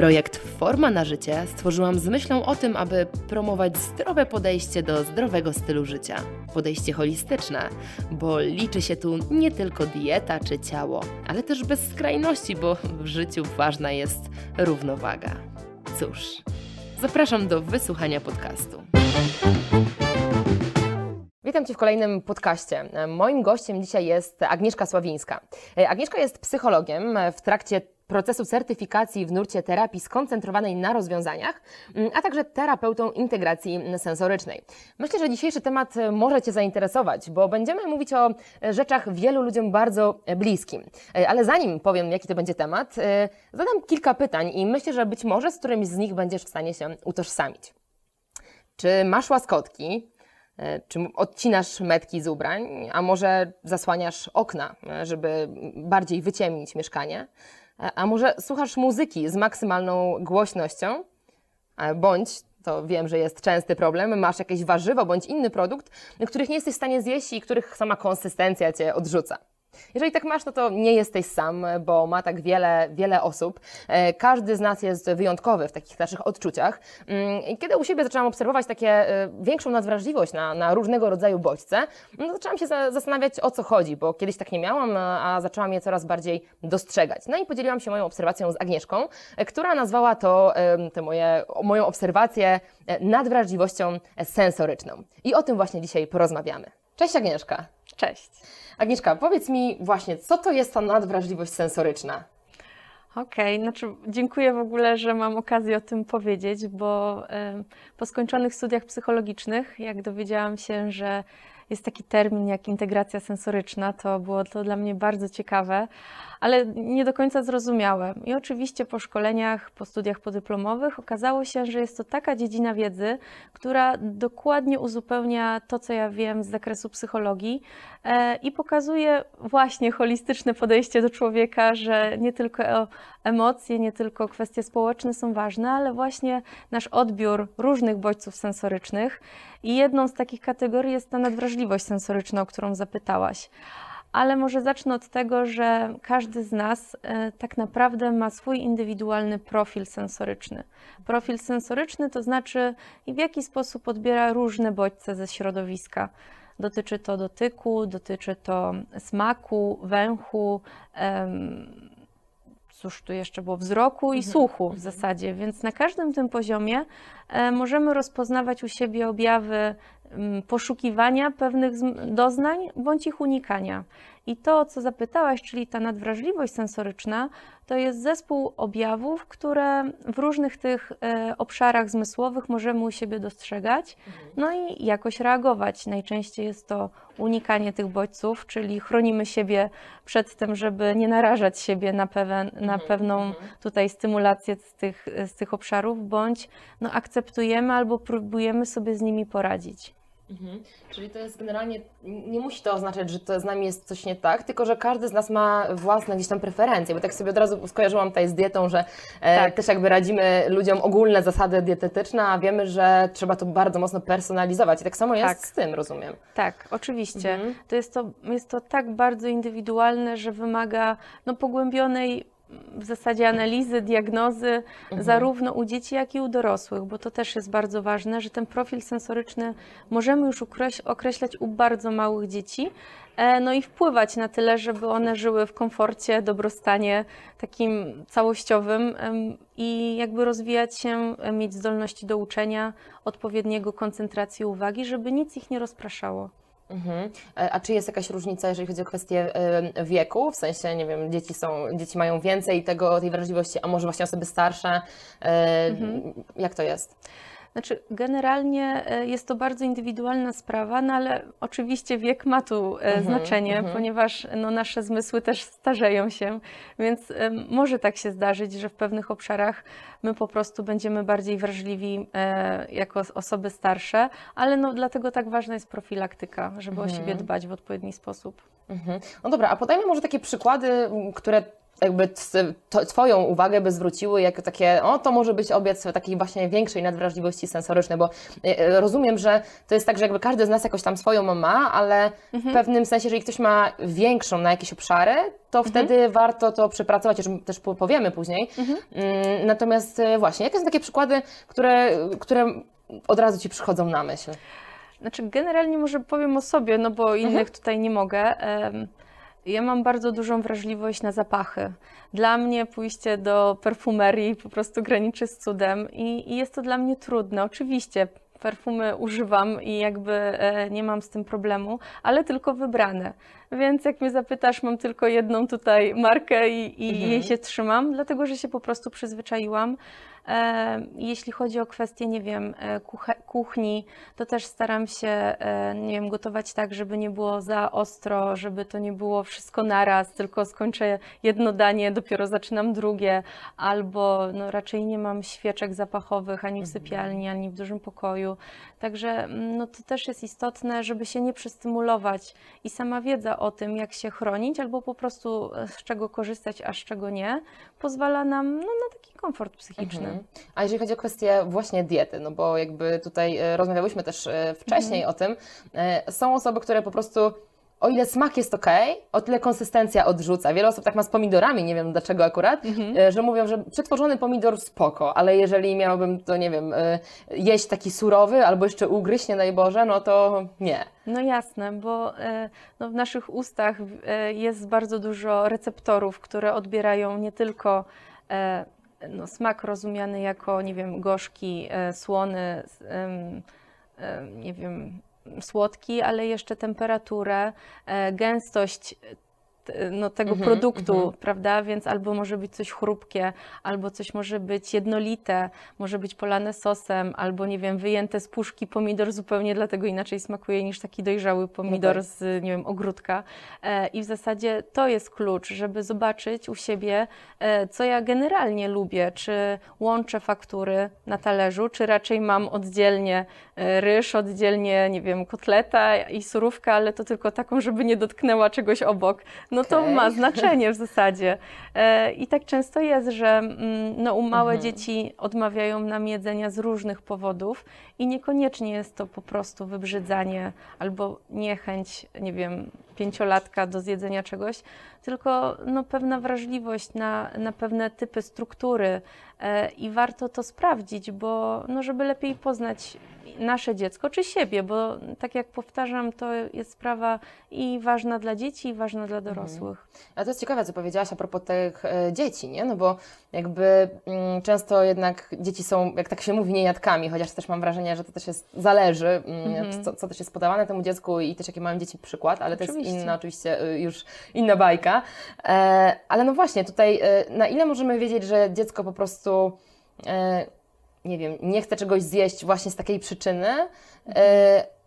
Projekt Forma na życie stworzyłam z myślą o tym, aby promować zdrowe podejście do zdrowego stylu życia. Podejście holistyczne, bo liczy się tu nie tylko dieta czy ciało, ale też bez skrajności, bo w życiu ważna jest równowaga. Cóż, zapraszam do wysłuchania podcastu. Witam Cię w kolejnym podcaście. Moim gościem dzisiaj jest Agnieszka Sławińska. Agnieszka jest psychologiem w trakcie procesu certyfikacji w nurcie terapii skoncentrowanej na rozwiązaniach, a także terapeutą integracji sensorycznej. Myślę, że dzisiejszy temat może Cię zainteresować, bo będziemy mówić o rzeczach wielu ludziom bardzo bliskim. Ale zanim powiem, jaki to będzie temat, zadam kilka pytań i myślę, że być może z którymś z nich będziesz w stanie się utożsamić. Czy masz łaskotki? Czy odcinasz metki z ubrań, a może zasłaniasz okna, żeby bardziej wyciemnić mieszkanie? A może słuchasz muzyki z maksymalną głośnością? Bądź, to wiem, że jest częsty problem, masz jakieś warzywo bądź inny produkt, których nie jesteś w stanie zjeść i których sama konsystencja cię odrzuca. Jeżeli tak masz, no to nie jesteś sam, bo ma tak wiele, wiele osób. E, każdy z nas jest wyjątkowy w takich naszych odczuciach. Mm, I kiedy u siebie zaczęłam obserwować takie e, większą nadwrażliwość na, na różnego rodzaju bodźce, no zaczęłam się zastanawiać o co chodzi, bo kiedyś tak nie miałam, a zaczęłam je coraz bardziej dostrzegać. No i podzieliłam się moją obserwacją z Agnieszką, e, która nazwała to, te moje, moją obserwację nadwrażliwością sensoryczną. I o tym właśnie dzisiaj porozmawiamy. Cześć Agnieszka. Cześć. Agnieszka, powiedz mi właśnie, co to jest ta nadwrażliwość sensoryczna? Okej, okay, znaczy dziękuję w ogóle, że mam okazję o tym powiedzieć, bo po skończonych studiach psychologicznych, jak dowiedziałam się, że jest taki termin jak integracja sensoryczna, to było to dla mnie bardzo ciekawe, ale nie do końca zrozumiałe. I oczywiście po szkoleniach, po studiach podyplomowych okazało się, że jest to taka dziedzina wiedzy, która dokładnie uzupełnia to, co ja wiem z zakresu psychologii i pokazuje właśnie holistyczne podejście do człowieka, że nie tylko emocje, nie tylko kwestie społeczne są ważne, ale właśnie nasz odbiór różnych bodźców sensorycznych. I jedną z takich kategorii jest ta nadwrażliwość sensoryczna, o którą zapytałaś ale może zacznę od tego, że każdy z nas e, tak naprawdę ma swój indywidualny profil sensoryczny. Profil sensoryczny to znaczy, w jaki sposób odbiera różne bodźce ze środowiska. Dotyczy to dotyku, dotyczy to smaku, węchu, cóż tu jeszcze było, wzroku i mhm. słuchu w mhm. zasadzie, więc na każdym tym poziomie e, możemy rozpoznawać u siebie objawy poszukiwania pewnych doznań bądź ich unikania. I to, co zapytałaś, czyli ta nadwrażliwość sensoryczna, to jest zespół objawów, które w różnych tych e, obszarach zmysłowych możemy u siebie dostrzegać, mhm. no i jakoś reagować. Najczęściej jest to unikanie tych bodźców, czyli chronimy siebie przed tym, żeby nie narażać siebie na, pewen, na mhm, pewną mhm. tutaj stymulację z tych, z tych obszarów, bądź no, akceptujemy albo próbujemy sobie z nimi poradzić. Mhm. Czyli to jest generalnie, nie musi to oznaczać, że to z nami jest coś nie tak, tylko że każdy z nas ma własne gdzieś tam preferencje, bo tak sobie od razu skojarzyłam tutaj z dietą, że e, tak. też jakby radzimy ludziom ogólne zasady dietetyczne, a wiemy, że trzeba to bardzo mocno personalizować i tak samo jest tak. z tym, rozumiem. Tak, oczywiście. Mhm. To, jest to jest to tak bardzo indywidualne, że wymaga no, pogłębionej w zasadzie analizy, diagnozy mhm. zarówno u dzieci, jak i u dorosłych, bo to też jest bardzo ważne, że ten profil sensoryczny możemy już określać u bardzo małych dzieci, e, no i wpływać na tyle, żeby one żyły w komforcie, dobrostanie takim całościowym i jakby rozwijać się, mieć zdolności do uczenia, odpowiedniego koncentracji uwagi, żeby nic ich nie rozpraszało. Mhm. E, a czy jest jakaś różnica, jeżeli chodzi o kwestię wieku? W sensie, nie wiem, dzieci są, dzieci mają więcej tego, tej wrażliwości, a może właśnie osoby starsze? E, mhm. Jak to jest? Znaczy, generalnie e, jest to bardzo indywidualna sprawa, no ale oczywiście wiek ma tu e, Mhm, znaczenie, mhm. ponieważ no, nasze zmysły też starzeją się, więc e, może tak się zdarzyć, że w pewnych obszarach my po prostu będziemy bardziej wrażliwi jako os- osoby starsze, ale no, dlatego tak ważna jest profilaktyka, żeby o Mhm. siebie dbać w odpowiedni sposób. Mhm. No dobra, a podajmy może takie przykłady, które jakby Twoją uwagę by zwróciły jako takie, o to może być obiec takiej właśnie większej nadwrażliwości sensorycznej, bo e, e, rozumiem, że to jest tak, że jakby każdy z nas jakoś tam swoją ma, ale w pewnym sensie, jeżeli ktoś ma większą na jakieś obszary, to wtedy warto to przepracować, o czym też po- powiemy później. Mm, Natomiast e, właśnie, jakie są takie przykłady, które, które od razu Ci przychodzą na myśl? Znaczy, generalnie może powiem o sobie, no bo innych tutaj nie mogę. Ja mam bardzo dużą wrażliwość na zapachy. Dla mnie pójście do perfumerii po prostu graniczy z cudem i, i jest to dla mnie trudne. Oczywiście perfumy używam i jakby e, nie mam z tym problemu, ale tylko wybrane. Więc jak mnie zapytasz, mam tylko jedną tutaj markę i, i Mhm. jej się trzymam, dlatego że się po prostu przyzwyczaiłam. E, Jeśli chodzi o kwestie, nie wiem, e, kuchni, to też staram się, e, nie wiem, gotować tak, żeby nie było za ostro, żeby to nie było wszystko naraz, tylko skończę jedno danie, dopiero zaczynam drugie, albo no, raczej nie mam świeczek zapachowych ani w sypialni, ani w dużym pokoju. Także mm, no, to też jest istotne, żeby się nie przystymulować i sama wiedza o tym, jak się chronić, albo po prostu z czego korzystać, a z czego nie, pozwala nam no, na taki komfort psychiczny. Mhm. A jeżeli chodzi o kwestię właśnie diety, no bo jakby tutaj e, rozmawiałyśmy też e, wcześniej o tym, e, są osoby, które po prostu o ile smak jest ok, o tyle konsystencja odrzuca. Wiele osób tak ma z pomidorami, nie wiem dlaczego akurat, e, że mówią, że przetworzony pomidor spoko, ale jeżeli miałbym to, nie wiem, jeść taki surowy albo jeszcze ugryźć, nie daj Boże, no to nie. No jasne, bo no, w naszych ustach jest bardzo dużo receptorów, które odbierają nie tylko no, smak rozumiany jako, nie wiem, gorzki, e, słony, nie wiem, słodki, ale jeszcze temperaturę, e, gęstość no, tego Mhm, produktu, mhm. prawda? Więc albo może być coś chrupkie, albo coś może być jednolite, może być polane sosem, albo nie wiem, wyjęte z puszki pomidor zupełnie dlatego inaczej smakuje niż taki dojrzały pomidor tak. z, nie wiem, ogródka. E, I w zasadzie to jest klucz, żeby zobaczyć u siebie, e, co ja generalnie lubię, czy łączę faktury na talerzu, czy raczej mam oddzielnie e, ryż, oddzielnie, nie wiem, kotleta i surówkę, ale to tylko taką, żeby nie dotknęła czegoś obok. No to Okej. ma znaczenie w zasadzie. E, I tak często jest, że mm, no, u małe Mhm. dzieci odmawiają nam jedzenia z różnych powodów i niekoniecznie jest to po prostu wybrzydzanie albo niechęć, nie wiem, pięciolatka do zjedzenia czegoś, tylko no, pewna wrażliwość na, na pewne typy struktury e, i warto to sprawdzić, bo no, żeby lepiej poznać nasze dziecko czy siebie, bo tak jak powtarzam, to jest sprawa i ważna dla dzieci, i ważna dla dorosłych. A to jest ciekawe, co powiedziałaś a propos tych e, dzieci, nie? No bo jakby mm, często jednak dzieci są, jak tak się mówi, niejadkami, chociaż też mam wrażenie, że to też jest, zależy, mm, Mhm. co, co też jest podawane temu dziecku i też jakie mają dzieci przykład, ale to jest Oczywiście. inna, oczywiście y, już inna bajka. E, ale no właśnie, tutaj e, na ile możemy wiedzieć, że dziecko po prostu, e, nie wiem, nie chce czegoś zjeść właśnie z takiej przyczyny, e,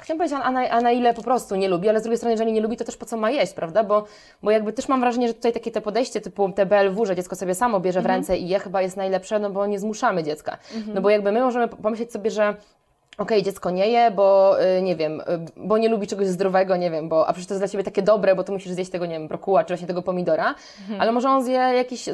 Chciałam powiedzieć, a na, a na ile po prostu nie lubi, ale z drugiej strony, jeżeli nie lubi, to też po co ma jeść, prawda? Bo, bo jakby też mam wrażenie, że tutaj takie te podejście typu te BLW, że dziecko sobie samo bierze w ręce i je chyba jest najlepsze, no bo nie zmuszamy dziecka. No bo jakby my możemy pomyśleć sobie, że okej, dziecko nie je, bo y, nie wiem, y, bo nie lubi czegoś zdrowego, nie wiem, bo a przecież to jest dla ciebie takie dobre, bo tu musisz zjeść tego, nie wiem, brokuła, czy właśnie tego pomidora, ale może on zje jakieś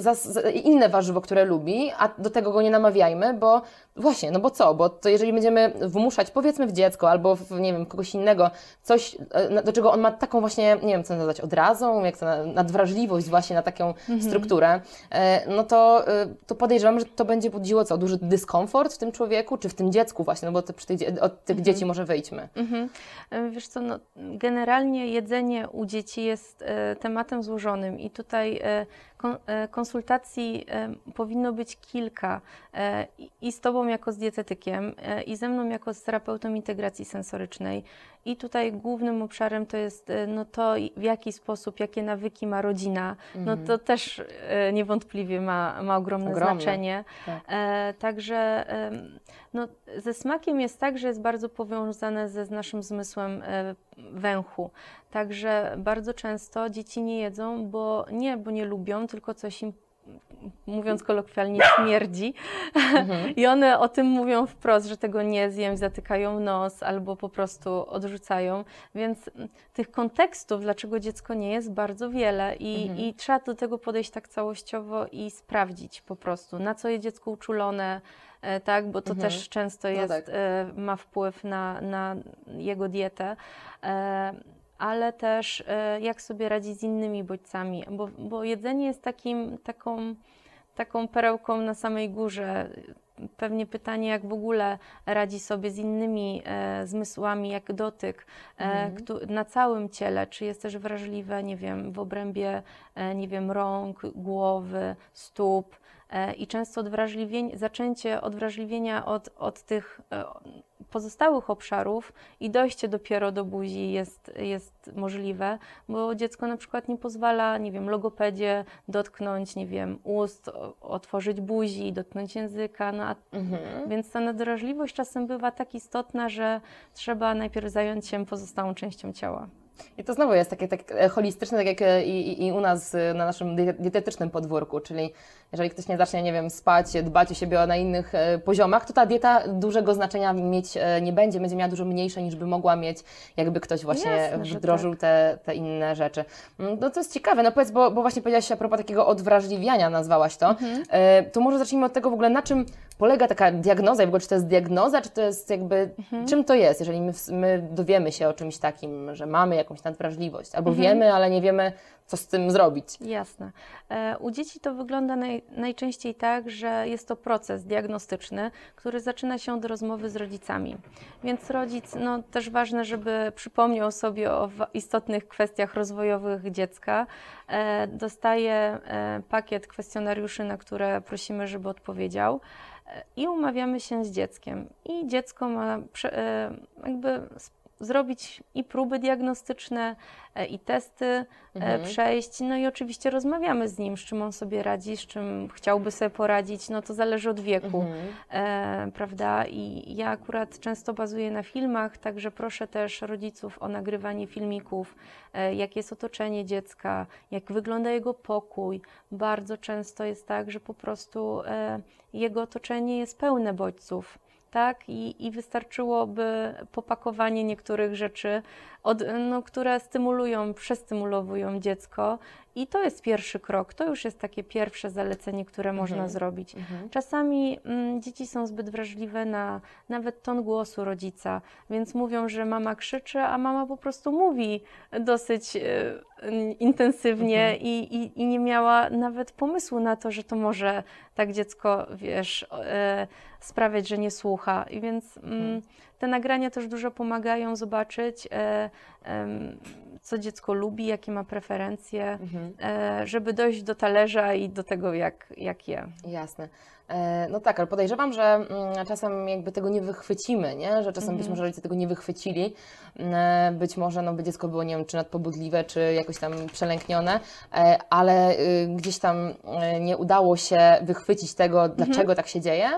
inne warzywo, które lubi, a do tego go nie namawiajmy, bo właśnie, no bo co, bo to jeżeli będziemy wmuszać, powiedzmy w dziecko albo w, nie wiem, kogoś innego, coś, e, do czego on ma taką właśnie, nie wiem, co nazwać, odrazą, jak to, na- nadwrażliwość właśnie na taką strukturę, e, no to, e, to podejrzewam, że to będzie budziło co, duży dyskomfort w tym człowieku, czy w tym dziecku właśnie, no bo przy dzie- od tych dzieci może wyjdźmy. Mhm. Wiesz co, no, generalnie jedzenie u dzieci jest tematem złożonym i tutaj konsultacji e, powinno być kilka e, i- z Tobą jako z dietetykiem, e, i ze mną jako z terapeutą integracji sensorycznej. I tutaj głównym obszarem to jest e, no to, w jaki sposób, jakie nawyki ma rodzina. No to też e, niewątpliwie ma, ma ogromne, Ogromne, znaczenie. tak. E, także no, ze smakiem jest tak, że jest bardzo powiązane ze z naszym zmysłem węchu. Także bardzo często dzieci nie jedzą, bo nie, bo nie lubią, tylko coś im mówiąc kolokwialnie, śmierdzi. I one o tym mówią wprost, że tego nie zjem, zatykają nos albo po prostu odrzucają. Więc mm, tych kontekstów, dlaczego dziecko nie jest, bardzo wiele i, i trzeba do tego podejść tak całościowo i sprawdzić po prostu, na co jest dziecko uczulone, e, tak, bo to Mhm. też często No jest, tak. e, ma wpływ na, na jego dietę. Ale też e, jak sobie radzić z innymi bodźcami, bo, bo jedzenie jest takim, taką, taką perełką na samej górze. Pewnie pytanie, jak w ogóle radzi sobie z innymi e, zmysłami, jak dotyk e, Mhm. na całym ciele, czy jest też wrażliwe, nie wiem, w obrębie, e, nie wiem, rąk, głowy, stóp. E, I często odwrażliwienie, zaczęcie odwrażliwienia od, od tych e, pozostałych obszarów i dojście dopiero do buzi jest, jest możliwe, bo dziecko na przykład nie pozwala, nie wiem, logopedzie dotknąć, nie wiem, ust, otworzyć buzi, dotknąć języka, no a Mhm. więc ta nadwrażliwość czasem bywa tak istotna, że trzeba najpierw zająć się pozostałą częścią ciała. I to znowu jest takie tak e, holistyczne, tak jak e, i, i- i u nas e, na naszym die- dietetycznym podwórku, czyli jeżeli ktoś nie zacznie, nie wiem, spać, dbać o siebie na innych poziomach, to ta dieta dużego znaczenia mieć nie będzie, będzie miała dużo mniejsze niż by mogła mieć, jakby ktoś właśnie Jasne, wdrożył tak. te, te inne rzeczy. Mm, No to jest ciekawe, no powiedz, bo, bo właśnie powiedziałaś a propos takiego odwrażliwiania, nazwałaś to, Mhm. to może zacznijmy od tego w ogóle, na czym polega taka diagnoza i w ogóle czy to jest diagnoza, czy to jest jakby, Mhm. czym to jest, jeżeli my, my dowiemy się o czymś takim, że mamy jakąś nadwrażliwość, albo Mhm. wiemy, ale nie wiemy, co z tym zrobić. Jasne. E, U dzieci to wygląda naj, najczęściej tak, że jest to proces diagnostyczny, który zaczyna się od rozmowy z rodzicami. Więc rodzic, no też ważne, żeby przypomniał sobie o istotnych kwestiach rozwojowych dziecka. E, Dostaje e, pakiet kwestionariuszy, na które prosimy, żeby odpowiedział. I umawiamy się z dzieckiem. I dziecko ma e, jakby zrobić i próby diagnostyczne, e, i testy e, Mhm. przejść. No i oczywiście rozmawiamy z nim, z czym on sobie radzi, z czym chciałby sobie poradzić. No to zależy od wieku, Mhm. e, prawda? I ja akurat często bazuję na filmach, także proszę też rodziców o nagrywanie filmików, jakie jest otoczenie dziecka, jak wygląda jego pokój. Bardzo często jest tak, że po prostu jego otoczenie jest pełne bodźców. Tak, i, i wystarczyłoby popakowanie niektórych rzeczy, od, no, które stymulują, przestymulowują dziecko, i to jest pierwszy krok. To już jest takie pierwsze zalecenie, które można Mhm. zrobić. Mhm. Czasami mm, dzieci są zbyt wrażliwe na nawet ton głosu rodzica, więc mówią, że mama krzyczy, a mama po prostu mówi dosyć mm, intensywnie Mhm. i, i, i nie miała nawet pomysłu na to, że to może tak dziecko, wiesz, e, sprawiać, że nie słucha. I więc mm, Mhm. Te nagrania też dużo pomagają zobaczyć, e, co dziecko lubi, jakie ma preferencje, Mhm. e, żeby dojść do talerza i do tego, jak, jak je. Jasne. E, No tak, ale podejrzewam, że mm, czasem jakby tego nie wychwycimy, nie? Że czasem być Mhm. może rodzice tego nie wychwycili. E, Być może no, by dziecko było, nie wiem, czy nadpobudliwe, czy jakoś tam przelęknione, ale y, gdzieś tam nie udało się wychwycić tego, dlaczego tak się dzieje.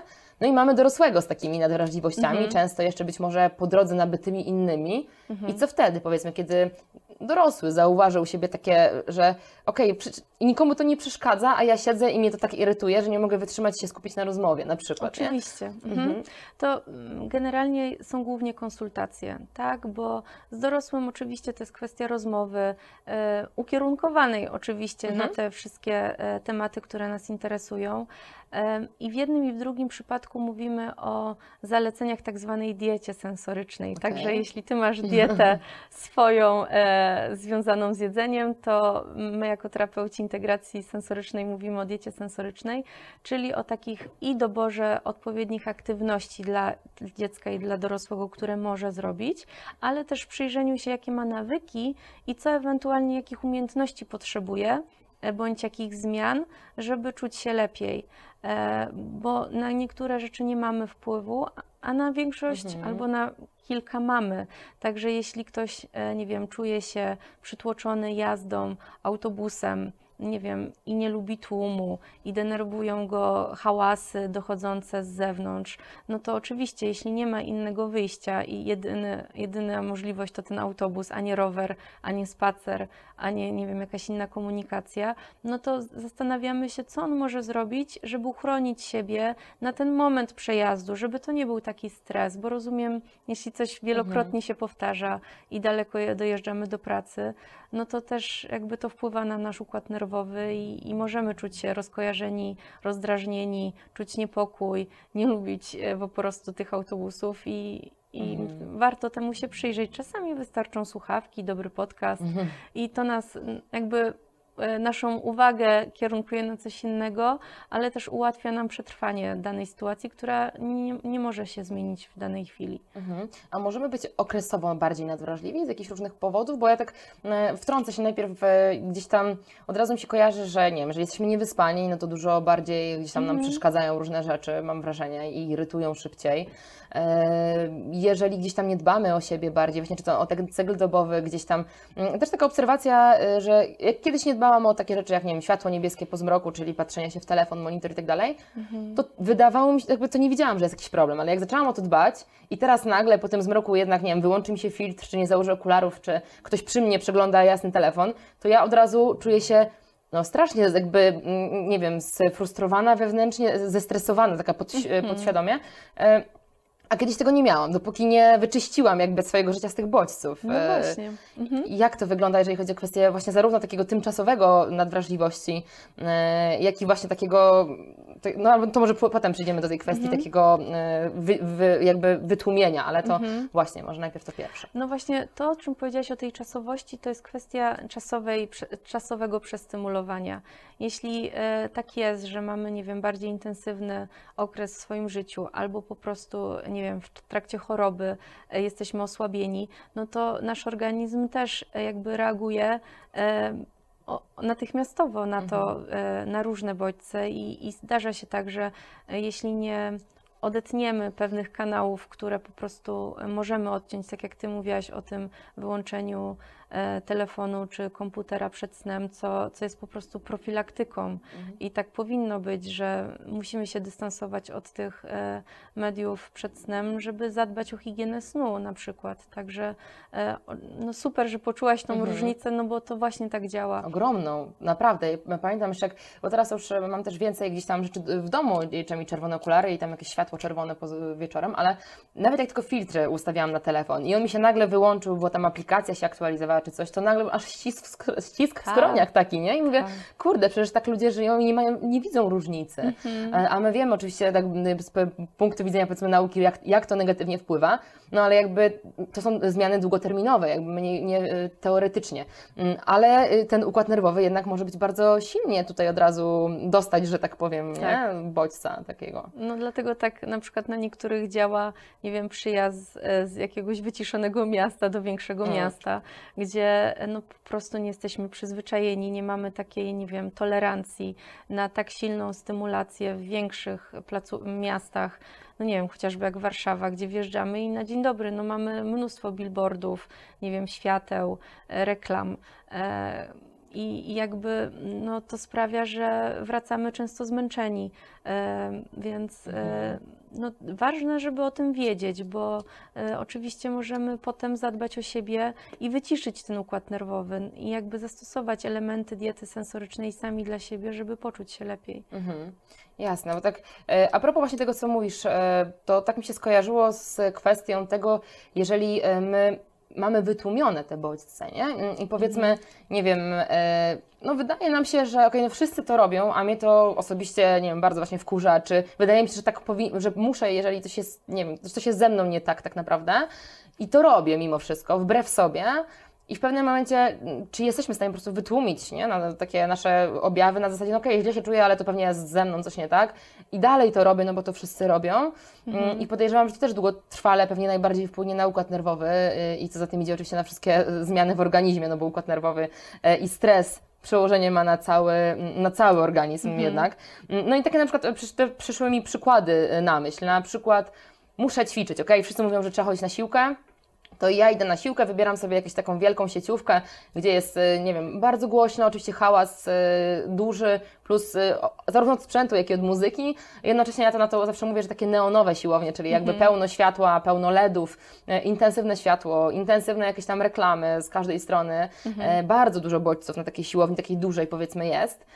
No i mamy dorosłego z takimi nadwrażliwościami, Mhm. często jeszcze być może po drodze nabytymi innymi. I co wtedy, powiedzmy, kiedy dorosły zauważył u siebie takie, że okej, i nikomu to nie przeszkadza, a ja siedzę i mnie to tak irytuje, że nie mogę wytrzymać się skupić na rozmowie, na przykład. Oczywiście. Mhm. Mhm. To mm, generalnie są głównie konsultacje, tak? Bo z dorosłym oczywiście to jest kwestia rozmowy, e, ukierunkowanej oczywiście Mhm. na te wszystkie e, tematy, które nas interesują. I w jednym i w drugim przypadku mówimy o zaleceniach tak zwanej diecie sensorycznej. Okej. Także jeśli ty masz dietę swoją e, związaną z jedzeniem, to my jako terapeuci integracji sensorycznej mówimy o diecie sensorycznej, czyli o takich i doborze odpowiednich aktywności dla dziecka i dla dorosłego, które może zrobić, ale też przyjrzeniu się, jakie ma nawyki i co ewentualnie, jakich umiejętności potrzebuje, e, bądź jakich zmian, żeby czuć się lepiej. E, bo na niektóre rzeczy nie mamy wpływu, a na większość Mhm. albo na kilka mamy. Także jeśli ktoś, e, nie wiem, czuje się przytłoczony jazdą, autobusem, nie wiem, i nie lubi tłumu, i denerwują go hałasy dochodzące z zewnątrz, no to oczywiście, jeśli nie ma innego wyjścia i jedyny, jedyna możliwość to ten autobus, a nie rower, a nie spacer, a nie, nie wiem, jakaś inna komunikacja, no to zastanawiamy się, co on może zrobić, żeby uchronić siebie na ten moment przejazdu, żeby to nie był taki stres, bo rozumiem, jeśli coś wielokrotnie się powtarza i daleko je- dojeżdżamy do pracy, no to też jakby to wpływa na nasz układ nerwowy i, i możemy czuć się rozkojarzeni, rozdrażnieni, czuć niepokój, nie lubić e, po prostu tych autobusów i, i Mhm. warto temu się przyjrzeć. Czasami wystarczą słuchawki, dobry podcast Mhm. i to nas jakby naszą uwagę kierunkuje na coś innego, ale też ułatwia nam przetrwanie danej sytuacji, która nie, nie może się zmienić w danej chwili. Mhm. A możemy być okresowo bardziej nadwrażliwi z jakichś różnych powodów? Bo ja tak e, wtrącę się najpierw e, gdzieś tam, od razu mi się kojarzy, że nie wiem, że jesteśmy niewyspani, no to dużo bardziej gdzieś tam nam Mhm. przeszkadzają różne rzeczy, mam wrażenie, i irytują szybciej. E, jeżeli gdzieś tam nie dbamy o siebie bardziej, właśnie czy to o ten cykl dobowy, gdzieś tam, mm, też taka obserwacja, e, że jak kiedyś nie dbałam o takie rzeczy jak, nie wiem, światło niebieskie po zmroku, czyli patrzenie się w telefon, monitor i tak dalej, to wydawało mi się, jakby to nie widziałam, że jest jakiś problem, ale jak zaczęłam o to dbać i teraz nagle po tym zmroku jednak, nie wiem, wyłączy mi się filtr, czy nie założę okularów, czy ktoś przy mnie przegląda jasny telefon, to ja od razu czuję się no strasznie jakby, mm, nie wiem, sfrustrowana wewnętrznie, zestresowana, taka podś- podświadomie. A kiedyś tego nie miałam, dopóki nie wyczyściłam jakby swojego życia z tych bodźców. No E, właśnie. Mhm. jak to wygląda, jeżeli chodzi o kwestię właśnie zarówno takiego tymczasowego nadwrażliwości, e, jak i właśnie takiego, no albo to może po- potem przejdziemy do tej kwestii Mhm. takiego e, wy, wy, jakby wytłumienia, ale to Mhm. właśnie, może najpierw to pierwsze. No właśnie to, o czym powiedziałaś o tej czasowości, to jest kwestia czasowej, czasowego przestymulowania. Jeśli tak jest, że mamy, nie wiem, bardziej intensywny okres w swoim życiu, albo po prostu, nie wiem, w trakcie choroby e, jesteśmy osłabieni, no to nasz organizm też e, jakby reaguje e, natychmiastowo na to, e, na różne bodźce i, i zdarza się tak, że jeśli nie odetniemy pewnych kanałów, które po prostu możemy odciąć, tak jak Ty mówiłaś o tym wyłączeniu telefonu czy komputera przed snem, co, co jest po prostu profilaktyką. I tak powinno być, że musimy się dystansować od tych e, mediów przed snem, żeby zadbać o higienę snu na przykład. Także e, no super, że poczułaś tą Mhm. różnicę, no bo to właśnie tak działa. Ogromną, naprawdę. Ja Pamiętam jeszcze, jak, bo teraz już e, mam też więcej gdzieś tam rzeczy w domu, czasami czerwone okulary i tam jakieś światło czerwone wieczorem, ale nawet jak tylko filtry ustawiałam na telefon i on mi się nagle wyłączył, bo tam aplikacja się aktualizowała czy coś, to nagle aż ścisk, ścisk w Tak. skroniach taki, nie? I mówię, Tak. kurde, przecież tak ludzie żyją i nie, mają, nie widzą różnicy. Mhm. E, A my wiemy oczywiście tak z punktu widzenia powiedzmy nauki, jak, jak to negatywnie wpływa, no ale jakby to są zmiany długoterminowe, jakby nie, nie y, teoretycznie. Mm, Ale y, ten układ nerwowy jednak może być bardzo silnie tutaj od razu dostać, że tak powiem, Tak. nie? bodźca takiego. No dlatego tak na przykład na niektórych działa, nie wiem, przyjazd e, z jakiegoś wyciszonego miasta do większego Mm. miasta, gdzie e, no po prostu nie jesteśmy przyzwyczajeni, nie mamy takiej, nie wiem, tolerancji na tak silną stymulację w większych placu, miastach. No nie wiem, chociażby jak Warszawa, gdzie wjeżdżamy i na dzień dobry, no mamy mnóstwo billboardów, nie wiem, świateł, reklam. e, I i jakby no, to sprawia, że wracamy często zmęczeni. E, Więc e, no, ważne, żeby o tym wiedzieć, bo e, oczywiście możemy potem zadbać o siebie i wyciszyć ten układ nerwowy i jakby zastosować elementy diety sensorycznej sami dla siebie, żeby poczuć się lepiej. Mhm. Jasne, bo tak a propos właśnie tego, co mówisz, to tak mi się skojarzyło z kwestią tego, jeżeli my mamy wytłumione te bodźce, nie? I powiedzmy, nie wiem, e, no wydaje nam się, że okej, no wszyscy to robią, a mnie to osobiście, nie wiem, bardzo właśnie wkurza, czy wydaje mi się, że tak powi- że muszę, jeżeli coś jest, nie wiem, coś jest ze mną nie tak tak naprawdę i to robię mimo wszystko, wbrew sobie, i w pewnym momencie, mm, czy jesteśmy w stanie po prostu wytłumić nie? Na takie nasze objawy na zasadzie, no okej, źle się czuję, ale to pewnie jest ze mną coś nie tak. I dalej to robię, no bo to wszyscy robią. Mm, I podejrzewam, że to też długotrwale pewnie najbardziej wpłynie na układ nerwowy y, i co za tym idzie oczywiście na wszystkie y, zmiany w organizmie, no bo układ nerwowy y, i stres przełożenie ma na cały, na cały organizm Mhm. jednak. No i takie na przykład przyszły mi przykłady na myśl. Na przykład muszę ćwiczyć, ok? Wszyscy mówią, że trzeba chodzić na siłkę. To ja idę na siłkę, wybieram sobie jakąś taką wielką sieciówkę, gdzie jest, y, nie wiem, bardzo głośno, oczywiście hałas y, duży, plus y, zarówno od sprzętu, jak i od muzyki. Jednocześnie ja to na to zawsze mówię, że takie neonowe siłownie, czyli jakby pełno światła, pełno LEDów, intensywne światło, intensywne jakieś tam reklamy z każdej strony. E, bardzo dużo bodźców na takiej siłowni, takiej dużej powiedzmy jest.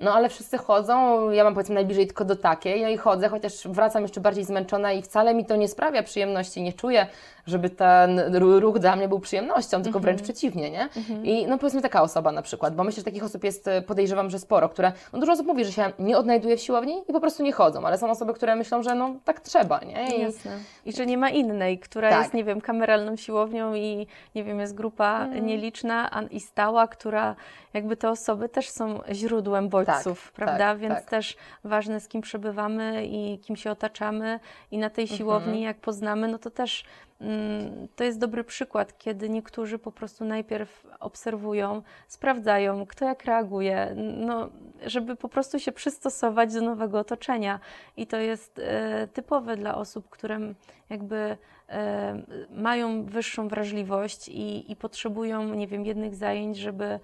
No ale wszyscy chodzą, ja mam powiedzmy najbliżej tylko do takiej, no i chodzę, chociaż wracam jeszcze bardziej zmęczona i wcale mi to nie sprawia przyjemności, nie czuję, żeby ten ru- ruch dla mnie był przyjemnością, tylko wręcz przeciwnie, nie? I no powiedzmy taka osoba na przykład, bo myślę, że takich osób jest, e, podejrzewam, że sporo, które, no dużo osób mówi, że się nie odnajduje w siłowni i po prostu nie chodzą, ale są osoby, które myślą, że no tak trzeba, nie? I, Jasne. I że nie ma innej, która Tak. jest, nie wiem, kameralną siłownią i, nie wiem, jest grupa nieliczna a, i stała, która jakby te osoby też są źródłem bodźców, Tak, prawda? tak, Więc tak. też ważne, z kim przebywamy i kim się otaczamy i na tej siłowni, Mhm. jak poznamy, no to też mm, to jest dobry przykład, kiedy niektórzy po prostu najpierw obserwują, sprawdzają, kto jak reaguje, no, żeby po prostu się przystosować do nowego otoczenia. I to jest e, typowe dla osób, które jakby e, mają wyższą wrażliwość i, i potrzebują, nie wiem, jednych zajęć, żeby mm,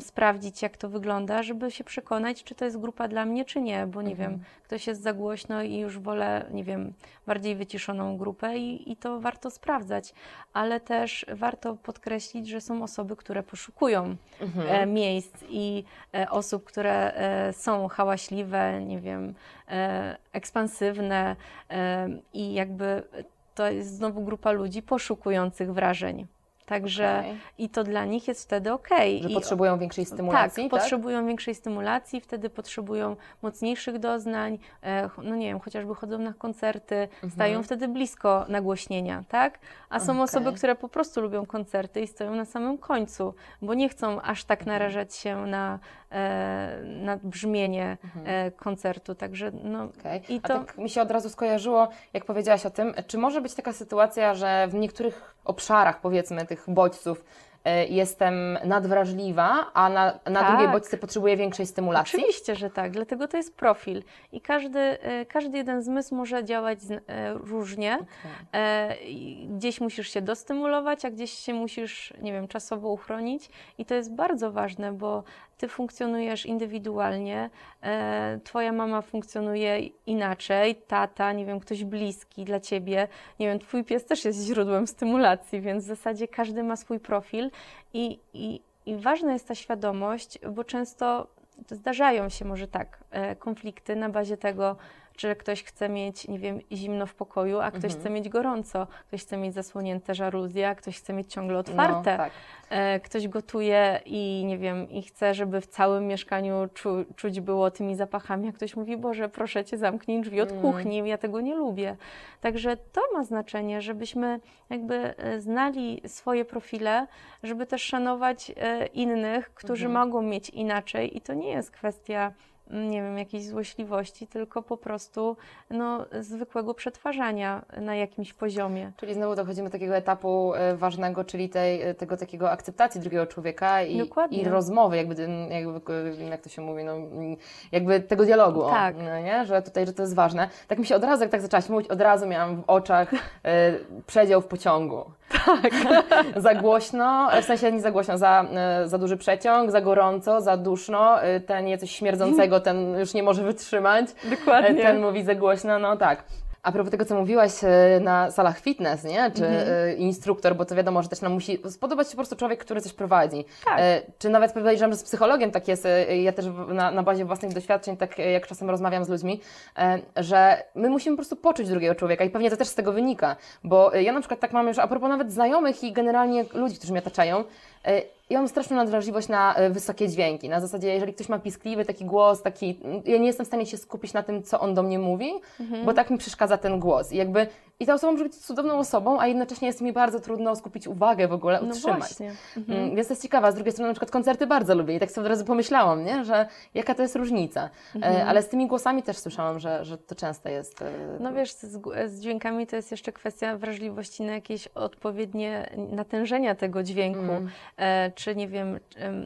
sprawdzić, jak to wygląda, żeby się przekonać, czy to jest grupa dla mnie, czy nie, bo nie wiem, ktoś jest za głośno i już wolę, nie wiem, bardziej wyciszoną grupę i, i to warto sprawdzać, ale też warto podkreślić, że są osoby, które poszukują e, miejsc i e, osób, które e, są hałaśliwe, nie wiem, ekspansywne i jakby to jest znowu grupa ludzi poszukujących wrażeń. Także Okej. i to dla nich jest wtedy okej. Że I- potrzebują większej stymulacji, tak, potrzebują większej stymulacji, wtedy potrzebują mocniejszych doznań, e, no nie wiem, chociażby chodzą na koncerty, stają wtedy blisko nagłośnienia, tak? A są Mhm. Okej. osoby, które po prostu lubią koncerty i stoją na samym końcu, bo nie chcą aż tak Mhm. narażać się na, e, na brzmienie e, koncertu, także no Okej. i A to... tak mi się od razu skojarzyło, jak powiedziałaś o tym, czy może być taka sytuacja, że w niektórych obszarach, powiedzmy, tych bodźców e, jestem nadwrażliwa, a na, na Tak. drugie bodźce potrzebuję większej stymulacji? Oczywiście, że tak, dlatego to jest profil i każdy, e, każdy jeden zmysł może działać e, różnie. I Gdzieś musisz się dostymulować, a gdzieś się musisz, nie wiem, czasowo uchronić i to jest bardzo ważne, bo ty funkcjonujesz indywidualnie, e, twoja mama funkcjonuje inaczej, tata, nie wiem, ktoś bliski dla ciebie, nie wiem, twój pies też jest źródłem stymulacji, więc w zasadzie każdy ma swój profil i, i, i ważna jest ta świadomość, bo często zdarzają się może tak e, konflikty na bazie tego, czy ktoś chce mieć, nie wiem, zimno w pokoju, a ktoś chce mieć gorąco, ktoś chce mieć zasłonięte żaluzje, a ktoś chce mieć ciągle otwarte. No, tak. E, Ktoś gotuje i nie wiem, i chce, żeby w całym mieszkaniu czu, czuć było tymi zapachami, a ktoś mówi, Boże, proszę Cię, zamknij drzwi od Mm. kuchni, ja tego nie lubię. Także to ma znaczenie, żebyśmy jakby e, znali swoje profile, żeby też szanować e, innych, którzy Mhm. mogą mieć inaczej i to nie jest kwestia nie wiem, jakiejś złośliwości, tylko po prostu no, zwykłego przetwarzania na jakimś poziomie. Czyli znowu dochodzimy do takiego etapu e, ważnego, czyli tej, e, tego takiego akceptacji drugiego człowieka i, i rozmowy, jakby, jakby, e, jak to się mówi, no, jakby tego dialogu, o, Tak. no, nie? że tutaj, że to jest ważne. Tak mi się od razu, jak tak zaczęłaś mówić, od razu miałam w oczach e, przedział w pociągu. Tak. za głośno, w sensie nie za głośno, za, e, za duży przeciąg, za gorąco, za duszno, e, ten je coś śmierdzącego, ten już nie może wytrzymać. Dokładnie. Ten mówi za głośno, no tak. A propos tego, co mówiłaś e, na salach fitness, nie? Czy Mhm. e, instruktor, bo to wiadomo, że też nam musi spodobać się po prostu człowiek, który coś prowadzi. Tak. E, Czy nawet podejrzewam, że z psychologiem tak jest, ja też na, na bazie własnych doświadczeń, tak jak czasem rozmawiam z ludźmi, że my musimy po prostu poczuć drugiego człowieka i pewnie to też z tego wynika, bo ja na przykład tak mam już, a propos nawet znajomych i generalnie ludzi, którzy mnie otaczają, ja mam straszną nadwrażliwość na e, wysokie dźwięki. Na zasadzie, jeżeli ktoś ma piskliwy taki głos, taki, ja nie jestem w stanie się skupić na tym, co on do mnie mówi, Mhm. bo tak mi przeszkadza ten głos. I jakby i ta osoba może być cudowną osobą, a jednocześnie jest mi bardzo trudno skupić uwagę w ogóle, No utrzymać. właśnie. Mm, Więc to jest ciekawe. A z drugiej strony na przykład koncerty bardzo lubię i tak sobie od razu pomyślałam, nie? że jaka to jest różnica. E, ale z tymi głosami też słyszałam, że, że to często jest. e, No wiesz, z, z dźwiękami to jest jeszcze kwestia wrażliwości na jakieś odpowiednie natężenia tego dźwięku. Mm. E, czy nie wiem,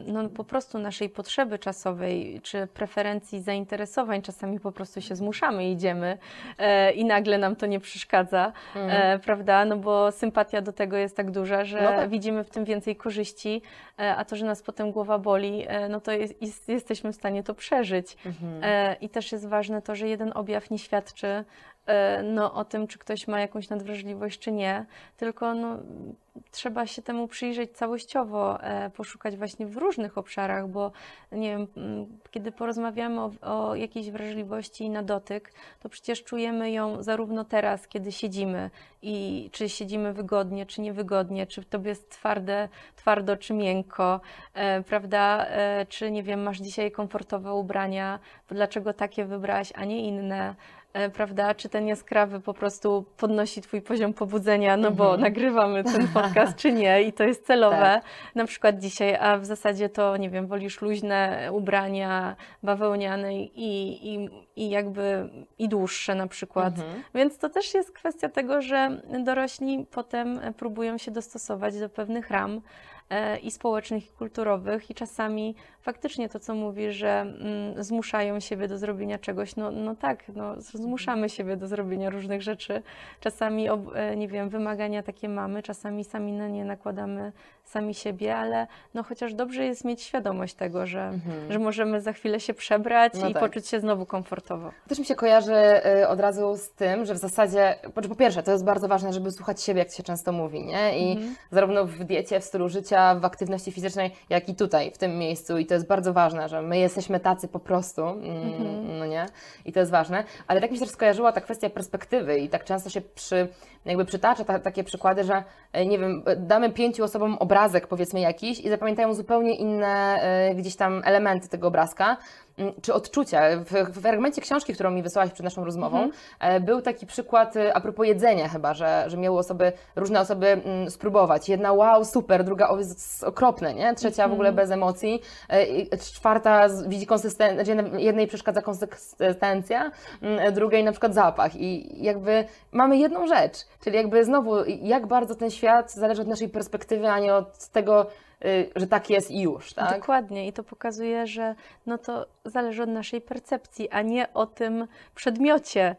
no po prostu naszej potrzeby czasowej, czy preferencji zainteresowań, czasami po prostu się zmuszamy, idziemy i nagle nam to nie przeszkadza, mhm. prawda? No bo sympatia do tego jest tak duża, że no tak. widzimy w tym więcej korzyści, a to, że nas potem głowa boli, no to jest, jest, jesteśmy w stanie to przeżyć. Mhm. I też jest ważne to, że jeden objaw nie świadczy E, no, o tym, czy ktoś ma jakąś nadwrażliwość, czy nie, tylko no, trzeba się temu przyjrzeć całościowo, e, poszukać właśnie w różnych obszarach, bo nie wiem, kiedy porozmawiamy o, o jakiejś wrażliwości na dotyk, to przecież czujemy ją zarówno teraz, kiedy siedzimy i czy siedzimy wygodnie, czy niewygodnie, czy tobie jest twarde, twardo, czy miękko, e, prawda, e, czy nie wiem, masz dzisiaj komfortowe ubrania, dlaczego takie wybrałaś, a nie inne, E, prawda? Czy ten jaskrawy po prostu podnosi Twój poziom pobudzenia, no bo mhm. nagrywamy ten podcast, czy nie i to jest celowe, tak. na przykład dzisiaj, a w zasadzie to, nie wiem, wolisz luźne ubrania bawełniane i, i, i jakby i dłuższe na przykład. Mhm. Więc to też jest kwestia tego, że dorośli potem próbują się dostosować do pewnych ram, E, i społecznych, i kulturowych, i czasami faktycznie to, co mówi, że mm, zmuszają siebie do zrobienia czegoś, no, no tak, no, zmuszamy siebie do zrobienia różnych rzeczy. Czasami, e, nie wiem, wymagania takie mamy, czasami sami na nie nakładamy sami siebie, ale no chociaż dobrze jest mieć świadomość tego, że, mhm. że możemy za chwilę się przebrać no i tak. poczuć się znowu komfortowo. Też mi się kojarzy y, od razu z tym, że w zasadzie, po pierwsze, to jest bardzo ważne, żeby słuchać siebie, jak się często mówi, nie? I mhm. zarówno w diecie, w stylu życia, w aktywności fizycznej, jak i tutaj, w tym miejscu. I to jest bardzo ważne, że my jesteśmy tacy po prostu, mm, mhm. no nie? I to jest ważne. Ale tak mi się też skojarzyła ta kwestia perspektywy i tak często się przy, jakby przytacza ta, takie przykłady, że e, nie wiem, damy pięciu osobom obrazek powiedzmy jakiś i zapamiętają zupełnie inne y, gdzieś tam elementy tego obrazka, czy odczucia. W, w fragmencie książki, którą mi wysłałaś przed naszą rozmową, mhm. E, był taki przykład e, a propos jedzenia chyba, że, że miały osoby, różne osoby mm, spróbować. Jedna wow, super, druga o, okropne, nie? Trzecia w ogóle mhm. bez emocji, e, czwarta widzi konsystencję, znaczy jednej przeszkadza konsystencja, mm, drugiej na przykład zapach. I jakby mamy jedną rzecz, czyli jakby znowu, jak bardzo ten świat zależy od naszej perspektywy, a nie od tego, że tak jest i już, tak? Dokładnie i to pokazuje, że no to zależy od naszej percepcji, a nie o tym przedmiocie.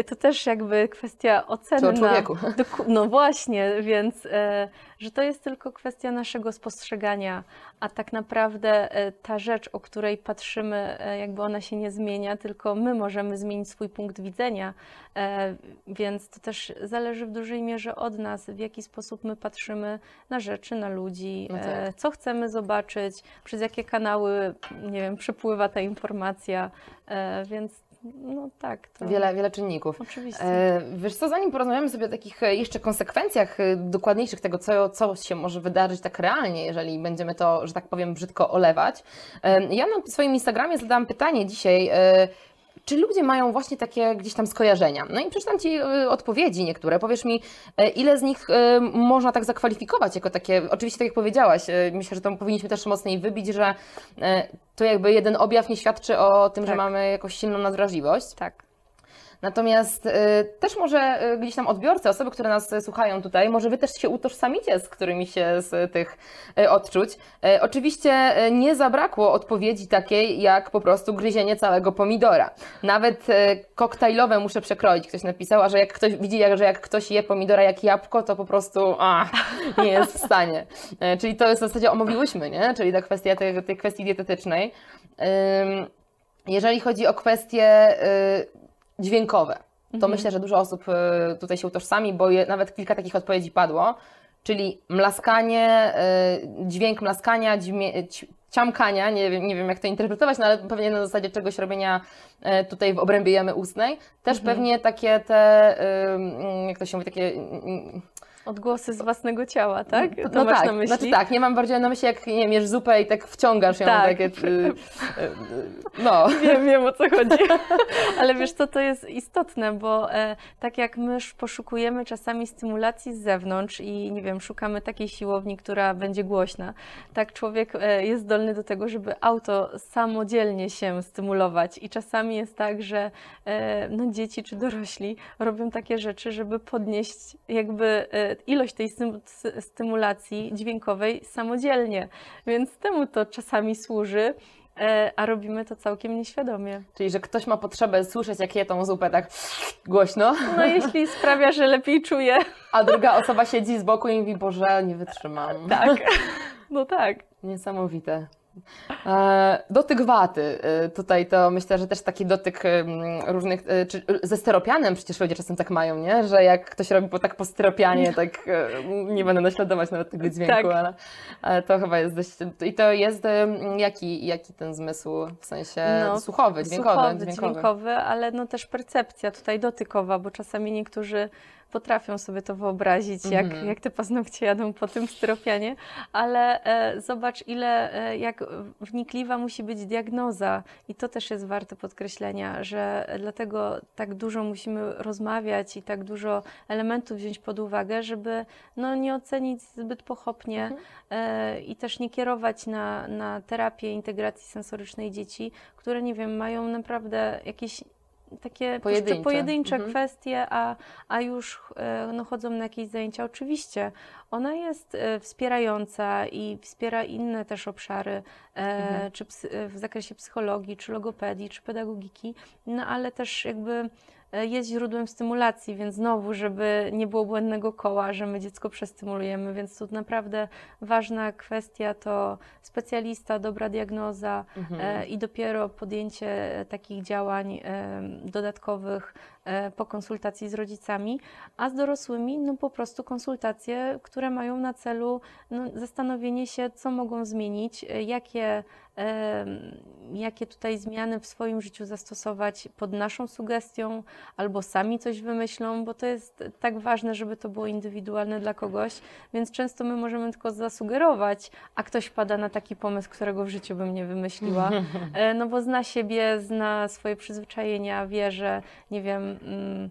Y, to też jakby kwestia oceny. Czy o człowieku. No właśnie, więc y, że to jest tylko kwestia naszego spostrzegania, a tak naprawdę ta rzecz, o której patrzymy, jakby ona się nie zmienia, tylko my możemy zmienić swój punkt widzenia, więc to też zależy w dużej mierze od nas, w jaki sposób my patrzymy na rzeczy, na ludzi, no tak. E, co chcemy zobaczyć, przez jakie kanały, nie wiem, przepływa ta informacja, e, więc no tak. To... Wiele, wiele czynników. Oczywiście. E, wiesz co, zanim porozmawiamy sobie o takich jeszcze konsekwencjach dokładniejszych tego, co, co się może wydarzyć tak realnie, jeżeli będziemy to, że tak powiem, brzydko olewać, ja na swoim Instagramie zadałam pytanie dzisiaj, czy ludzie mają właśnie takie gdzieś tam skojarzenia? No i przeczytam Ci y, odpowiedzi niektóre. Powiesz mi, y, ile z nich y, można tak zakwalifikować jako takie, oczywiście tak jak powiedziałaś, myślę, że to powinniśmy też mocniej wybić, że to jakby jeden objaw nie świadczy o tym, tak. że mamy jakąś silną nadwrażliwość. Tak. Natomiast y, też może y, gdzieś tam odbiorcy, osoby, które nas słuchają tutaj, może Wy też się utożsamicie z którymi się z tych y, odczuć. Y, oczywiście y, nie zabrakło odpowiedzi takiej, jak po prostu gryzienie całego pomidora. Nawet y, koktajlowe muszę przekroić, ktoś napisał, a że jak ktoś widzi, że jak ktoś je pomidora jak jabłko, to po prostu a, nie jest w stanie. Czyli to jest w zasadzie omówiłyśmy, nie? Czyli ta kwestia tej, tej kwestii dietetycznej. Jeżeli chodzi o kwestię dźwiękowe. To mhm. myślę, że dużo osób y, tutaj się utożsami, bo je, nawet kilka takich odpowiedzi padło, czyli mlaskanie, y, dźwięk mlaskania, ciamkania, nie wiem, nie wiem jak to interpretować, no ale pewnie na zasadzie czegoś robienia y, tutaj w obrębie jamy ustnej. Też mhm. pewnie takie te, jak to się mówi, takie Odgłosy z własnego ciała, tak? To no masz tak, na myśli? Znaczy tak, nie mam bardziej na myśli, jak nie wiem, jesz zupę i tak wciągasz ją tak. takie. Y, y, no. Wiem, wiem o co chodzi. Ale wiesz co, to jest istotne, bo e, tak jak my poszukujemy czasami stymulacji z zewnątrz i nie wiem, szukamy takiej siłowni, która będzie głośna, tak człowiek e, jest zdolny do tego, żeby auto samodzielnie się stymulować. I czasami jest tak, że e, no, dzieci czy dorośli robią takie rzeczy, żeby podnieść jakby e, e, ilość tej stymulacji dźwiękowej samodzielnie, więc temu to czasami służy, e, a robimy to całkiem nieświadomie. Czyli, że ktoś ma potrzebę słyszeć, jak je tą zupę tak głośno, No jeśli sprawia, że lepiej czuje, a druga osoba siedzi z boku i mówi, Boże, nie wytrzymam. tak, no tak. Niesamowite. E, dotyk waty. E, tutaj to myślę, że też taki dotyk różnych, e, czy ze steropianem przecież ludzie czasem tak mają, nie? Że jak ktoś robi po, tak po steropianie, tak nie będę naśladować nawet tego dźwięku, Tak. ale, ale to chyba jest dość... I to jest jaki, jaki ten zmysł, w sensie No, słuchowy, dźwiękowy? Słuchowy, dźwiękowy, ale no też percepcja tutaj dotykowa, bo czasami niektórzy potrafią sobie to wyobrazić, jak, Mhm. jak te paznokcie jadą po tym styropianie, ale e, zobacz ile, e, jak wnikliwa musi być diagnoza i to też jest warte podkreślenia, że dlatego tak dużo musimy rozmawiać i tak dużo elementów wziąć pod uwagę, żeby no, nie ocenić zbyt pochopnie Mhm. e, i też nie kierować na, na terapię integracji sensorycznej dzieci, które nie wiem, mają naprawdę jakieś takie Pojedyncze. pojedyncze, Mhm. kwestie, a, a już e, no, chodzą na jakieś zajęcia. Oczywiście ona jest e, wspierająca i wspiera inne też obszary, e, Mhm. czy w zakresie psychologii, czy logopedii, czy pedagogiki, no ale też jakby jest źródłem stymulacji, więc znowu, żeby nie było błędnego koła, że my dziecko przestymulujemy, więc tu naprawdę ważna kwestia to specjalista, dobra diagnoza Mhm. e, i dopiero podjęcie e, takich działań e, dodatkowych e, po konsultacji z rodzicami, a z dorosłymi no po prostu konsultacje, które mają na celu no, zastanowienie się, co mogą zmienić, e, jakie, e, jakie tutaj zmiany w swoim życiu zastosować pod naszą sugestią, albo sami coś wymyślą, bo to jest tak ważne, żeby to było indywidualne dla kogoś, więc często my możemy tylko zasugerować, a ktoś pada na taki pomysł, którego w życiu bym nie wymyśliła, E, no bo zna siebie, zna swoje przyzwyczajenia, wie, że nie wiem, mm,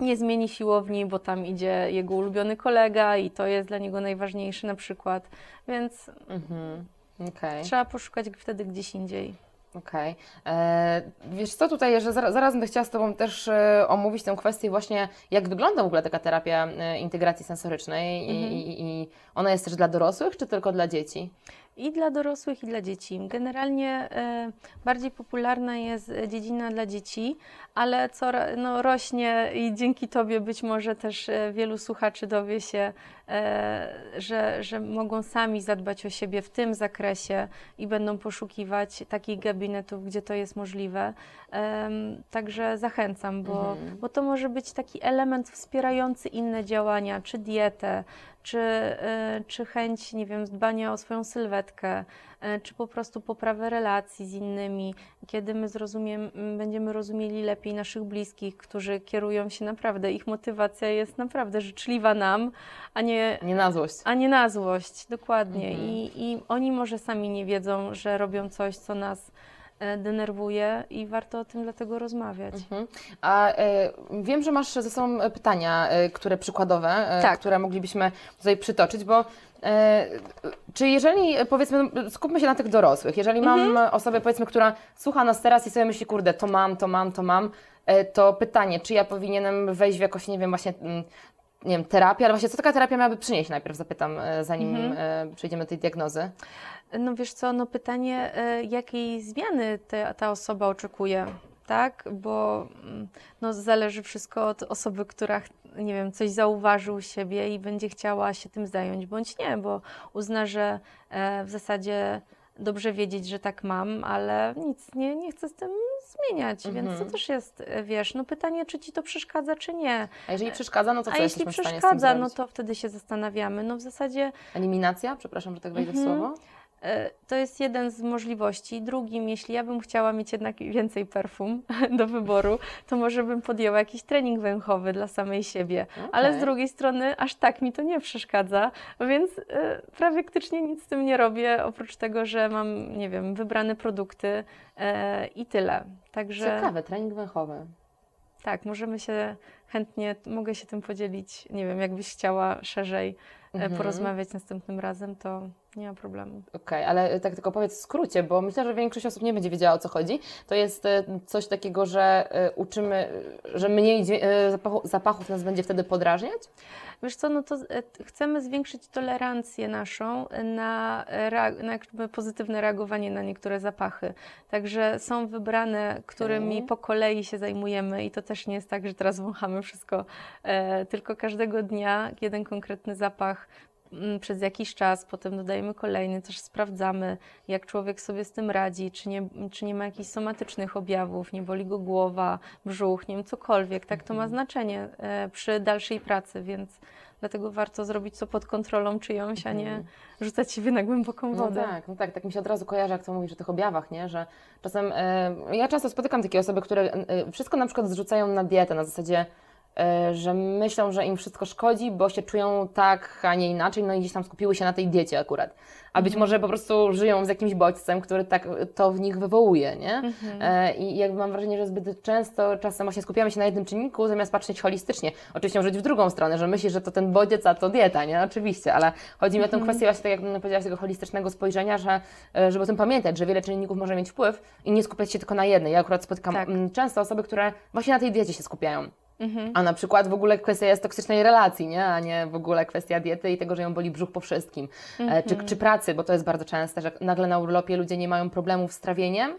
nie zmieni siłowni, bo tam idzie jego ulubiony kolega i to jest dla niego najważniejsze na przykład, więc Mhm. Okej. trzeba poszukać wtedy gdzieś indziej. Okej. E, Wiesz co, tutaj, że zaraz, zaraz będę chciała z Tobą też e, omówić tę kwestię właśnie, jak wygląda w ogóle taka terapia e, integracji sensorycznej i, Mhm. i, i ona jest też dla dorosłych, czy tylko dla dzieci? I dla dorosłych, i dla dzieci. Generalnie e, bardziej popularna jest dziedzina dla dzieci, ale co no, rośnie i dzięki Tobie być może też e, wielu słuchaczy dowie się, e, że, że mogą sami zadbać o siebie w tym zakresie i będą poszukiwać takich gabinetów, gdzie to jest możliwe. Także zachęcam, bo, Mhm. bo to może być taki element wspierający inne działania, czy dietę, czy, e, czy chęć, nie wiem, dbania o swoją sylwetkę, e, czy po prostu poprawę relacji z innymi, kiedy my zrozumiem, będziemy rozumieli lepiej naszych bliskich, którzy kierują się naprawdę, ich motywacja jest naprawdę życzliwa nam, a nie, Nie na złość. a nie na złość, dokładnie. Mhm. I, I oni może sami nie wiedzą, że robią coś, co nas denerwuje i warto o tym dlatego rozmawiać. Mhm. A e, wiem, że masz ze sobą e, pytania, e, które przykładowe, e, Tak. które moglibyśmy tutaj przytoczyć, bo e, czy jeżeli, e, powiedzmy, no, skupmy się na tych dorosłych, jeżeli mam Mhm. osobę, powiedzmy, która słucha nas teraz i sobie myśli, kurde, to mam, to mam, to mam, e, to pytanie, czy ja powinienem wejść w jakoś, nie wiem, właśnie, mm, nie wiem, terapię, ale właśnie co taka terapia miałaby przynieść, najpierw zapytam, e, zanim Mhm. e, przejdziemy do tej diagnozy. No wiesz co, no pytanie, e, jakiej zmiany te, ta osoba oczekuje, tak? Bo mm, no, zależy wszystko od osoby, która, nie wiem, coś zauważy u siebie i będzie chciała się tym zająć, bądź nie, bo uzna, że e, w zasadzie dobrze wiedzieć, że tak mam, ale nic nie, nie chcę z tym zmieniać, więc Mhm. to też jest, e, wiesz, no pytanie, czy ci to przeszkadza, czy nie. A jeżeli przeszkadza, no to co A jeśli w przeszkadza, no to wtedy się zastanawiamy. No w zasadzie Eliminacja? Przepraszam, że tak wejdę w Mhm. słowo. E, To jest jeden z możliwości. Drugim, jeśli ja bym chciała mieć jednak więcej perfum do wyboru, to może bym podjęła jakiś trening węchowy dla samej siebie. Ale z drugiej strony aż tak mi to nie przeszkadza, więc e, praktycznie nic z tym nie robię, oprócz tego, że mam, nie wiem, wybrane produkty e, i tyle. Także Ciekawe, trening węchowy. tak, możemy się chętnie mogę się tym podzielić. Nie wiem, jakbyś chciała szerzej Mhm. porozmawiać następnym razem, to nie ma problemu. Okej, ale tak tylko powiedz w skrócie, bo myślę, że większość osób nie będzie wiedziała o co chodzi. To jest e, coś takiego, że e, uczymy, e, że mniej e, zapachów nas będzie wtedy podrażniać? Wiesz co, no to e, chcemy zwiększyć tolerancję naszą na, e, na jakby pozytywne reagowanie na niektóre zapachy. Także są wybrane, którymi Okej. po kolei się zajmujemy i to też nie jest tak, że teraz wąchamy wszystko, e, tylko każdego dnia jeden konkretny zapach przez jakiś czas, potem dodajemy kolejny, też sprawdzamy, jak człowiek sobie z tym radzi, czy nie, czy nie ma jakichś somatycznych objawów, nie boli go głowa, brzuch, nie wiem, cokolwiek. Tak, to ma Mhm. znaczenie e, przy dalszej pracy, więc dlatego warto zrobić to pod kontrolą czyjąś, a nie Mhm. rzucać siebie na głęboką No wodę. tak, no tak, tak mi się od razu kojarzy, jak to mówisz o tych objawach, nie? Że czasem, e, ja często spotykam takie osoby, które e, wszystko na przykład zrzucają na dietę, na zasadzie, że myślą, że im wszystko szkodzi, bo się czują tak, a nie inaczej, no i gdzieś tam skupiły się na tej diecie akurat. A być Mhm. może po prostu żyją z jakimś bodźcem, który tak to w nich wywołuje, nie? Mhm. E, I jakby mam wrażenie, że zbyt często czasem właśnie skupiamy się na jednym czynniku, zamiast patrzeć holistycznie. Oczywiście może być w drugą stronę, że myślisz, że to ten bodziec, a to dieta, nie? Oczywiście, ale chodzi mi o tę Mhm. kwestię właśnie, tak jak powiedziałaś, tego holistycznego spojrzenia, że e, żeby o tym pamiętać, że wiele czynników może mieć wpływ i nie skupiać się tylko na jednej. Ja akurat spotykam Tak. często osoby, które właśnie na tej diecie się skupiają. Mhm. A na przykład w ogóle kwestia jest toksycznej relacji, nie? a nie w ogóle kwestia diety i tego, że ją boli brzuch po wszystkim. E, czy, Mhm. czy pracy, bo to jest bardzo częste, że nagle na urlopie ludzie nie mają problemów z trawieniem,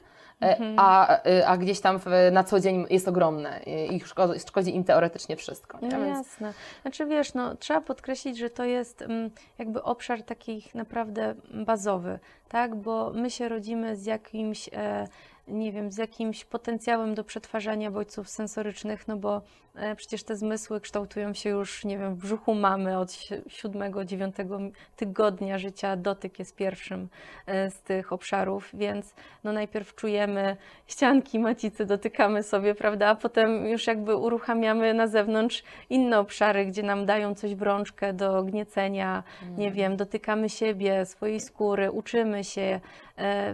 e, Mhm. a, e, a gdzieś tam w, na co dzień jest ogromne i szkodzi, szkodzi im teoretycznie wszystko. Nie? No Więc, jasne. Znaczy wiesz, no, trzeba podkreślić, że to jest mm, jakby obszar takich naprawdę bazowy, tak? Bo my się rodzimy z jakimś, e, nie wiem, z jakimś potencjałem do przetwarzania bodźców sensorycznych, no bo e, przecież te zmysły kształtują się już, nie wiem, w brzuchu mamy od si- siódmego, dziewiątego tygodnia życia. Dotyk jest pierwszym e, z tych obszarów, więc no najpierw czujemy ścianki macicy, dotykamy sobie, prawda, a potem już jakby uruchamiamy na zewnątrz inne obszary, gdzie nam dają coś w rączkę do gniecenia, nie wiem, dotykamy siebie, swojej skóry, uczymy się,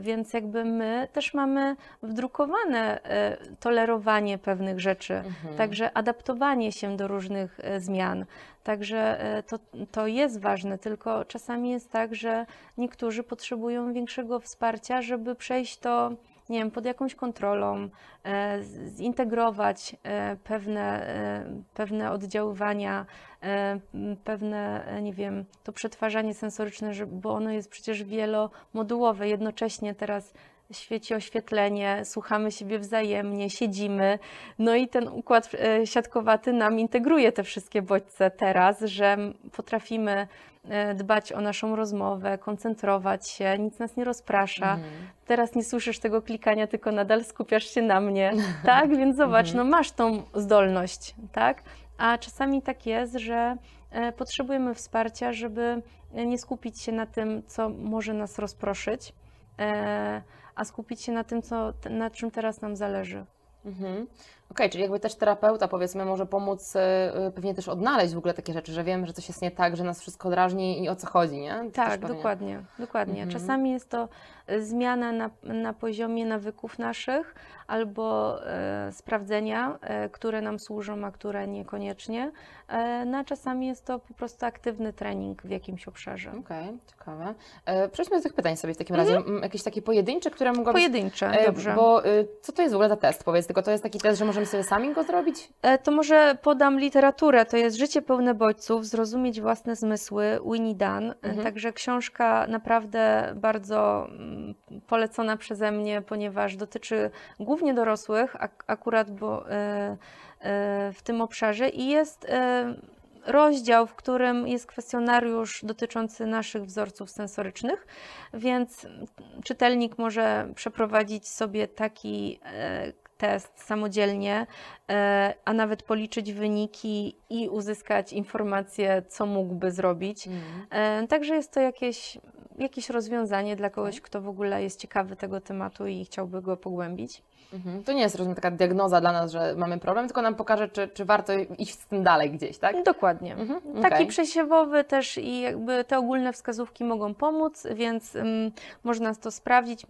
więc jakby my też mamy wdrukowane e, tolerowanie pewnych rzeczy, Mhm. także adaptowanie się do różnych e, zmian. Także e, to, to jest ważne, tylko czasami jest tak, że niektórzy potrzebują większego wsparcia, żeby przejść to, nie wiem, pod jakąś kontrolą, e, zintegrować e, pewne, e, pewne oddziaływania, pewne, nie wiem, to przetwarzanie sensoryczne, bo ono jest przecież wielomodułowe. Jednocześnie teraz świeci oświetlenie, słuchamy siebie wzajemnie, siedzimy. No i ten układ e, siatkowaty nam integruje te wszystkie bodźce teraz, że potrafimy e, dbać o naszą rozmowę, koncentrować się, nic nas nie rozprasza. Mhm. Teraz nie słyszysz tego klikania, tylko nadal skupiasz się na mnie, tak? Więc zobacz, no masz tą zdolność, tak? A czasami tak jest, że e, potrzebujemy wsparcia, żeby nie skupić się na tym, co może nas rozproszyć, a skupić się na tym, co, na czym teraz nam zależy. Mhm. Okej, czyli jakby też terapeuta powiedzmy może pomóc e, pewnie też odnaleźć w ogóle takie rzeczy, że wiem, że coś jest nie tak, że nas wszystko drażni i o co chodzi, nie? To Tak, dokładnie, dokładnie. Mhm. Czasami jest to e, zmiana na, na poziomie nawyków naszych albo e, sprawdzenia, e, które nam służą, a które niekoniecznie. E, no, a czasami jest to po prostu aktywny trening w jakimś obszarze. Okej, ciekawe. E, przejdźmy do tych pytań sobie w takim razie. M, Jakieś takie pojedyncze, które mogłabyś... Pojedyncze, dobrze. Bo y, co to jest w ogóle za test? Powiedz, tylko to jest taki test, że możemy sobie sami go zrobić? E, To może podam literaturę. To jest Życie pełne bodźców, zrozumieć własne zmysły, Winnie Dunn. E, Mhm. Także książka naprawdę bardzo mm, polecona przeze mnie, ponieważ dotyczy głównie dorosłych, ak- akurat bo, e, w tym obszarze i jest rozdział, w którym jest kwestionariusz dotyczący naszych wzorców sensorycznych, więc czytelnik może przeprowadzić sobie taki test samodzielnie, e, a nawet policzyć wyniki i uzyskać informacje, co mógłby zrobić. E, Także jest to jakieś, jakieś rozwiązanie dla kogoś, kto w ogóle jest ciekawy tego tematu i chciałby go pogłębić. Mhm. To nie jest rozumiem, taka diagnoza dla nas, że mamy problem, tylko nam pokaże, czy, czy warto iść z tym dalej gdzieś, tak? Dokładnie. Mhm, Taki okej. przesiewowy też i jakby te ogólne wskazówki mogą pomóc, więc ym, można to sprawdzić,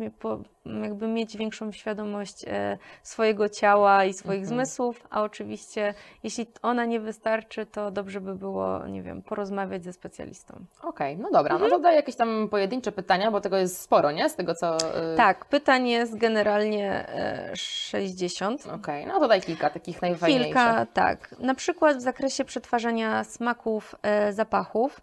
jakby mieć większą świadomość e, swojego ciała i swoich Mhm. zmysłów, a oczywiście jeśli ona nie wystarczy, to dobrze by było, nie wiem, porozmawiać ze specjalistą. Okej, no dobra, no to daj jakieś tam pojedyncze pytania, bo tego jest sporo, nie? Z tego co... y, Tak, pytań jest generalnie e, 60. Okej, no to daj kilka takich najfajniejszych. Kilka, tak. Na przykład w zakresie przetwarzania smaków, e, zapachów.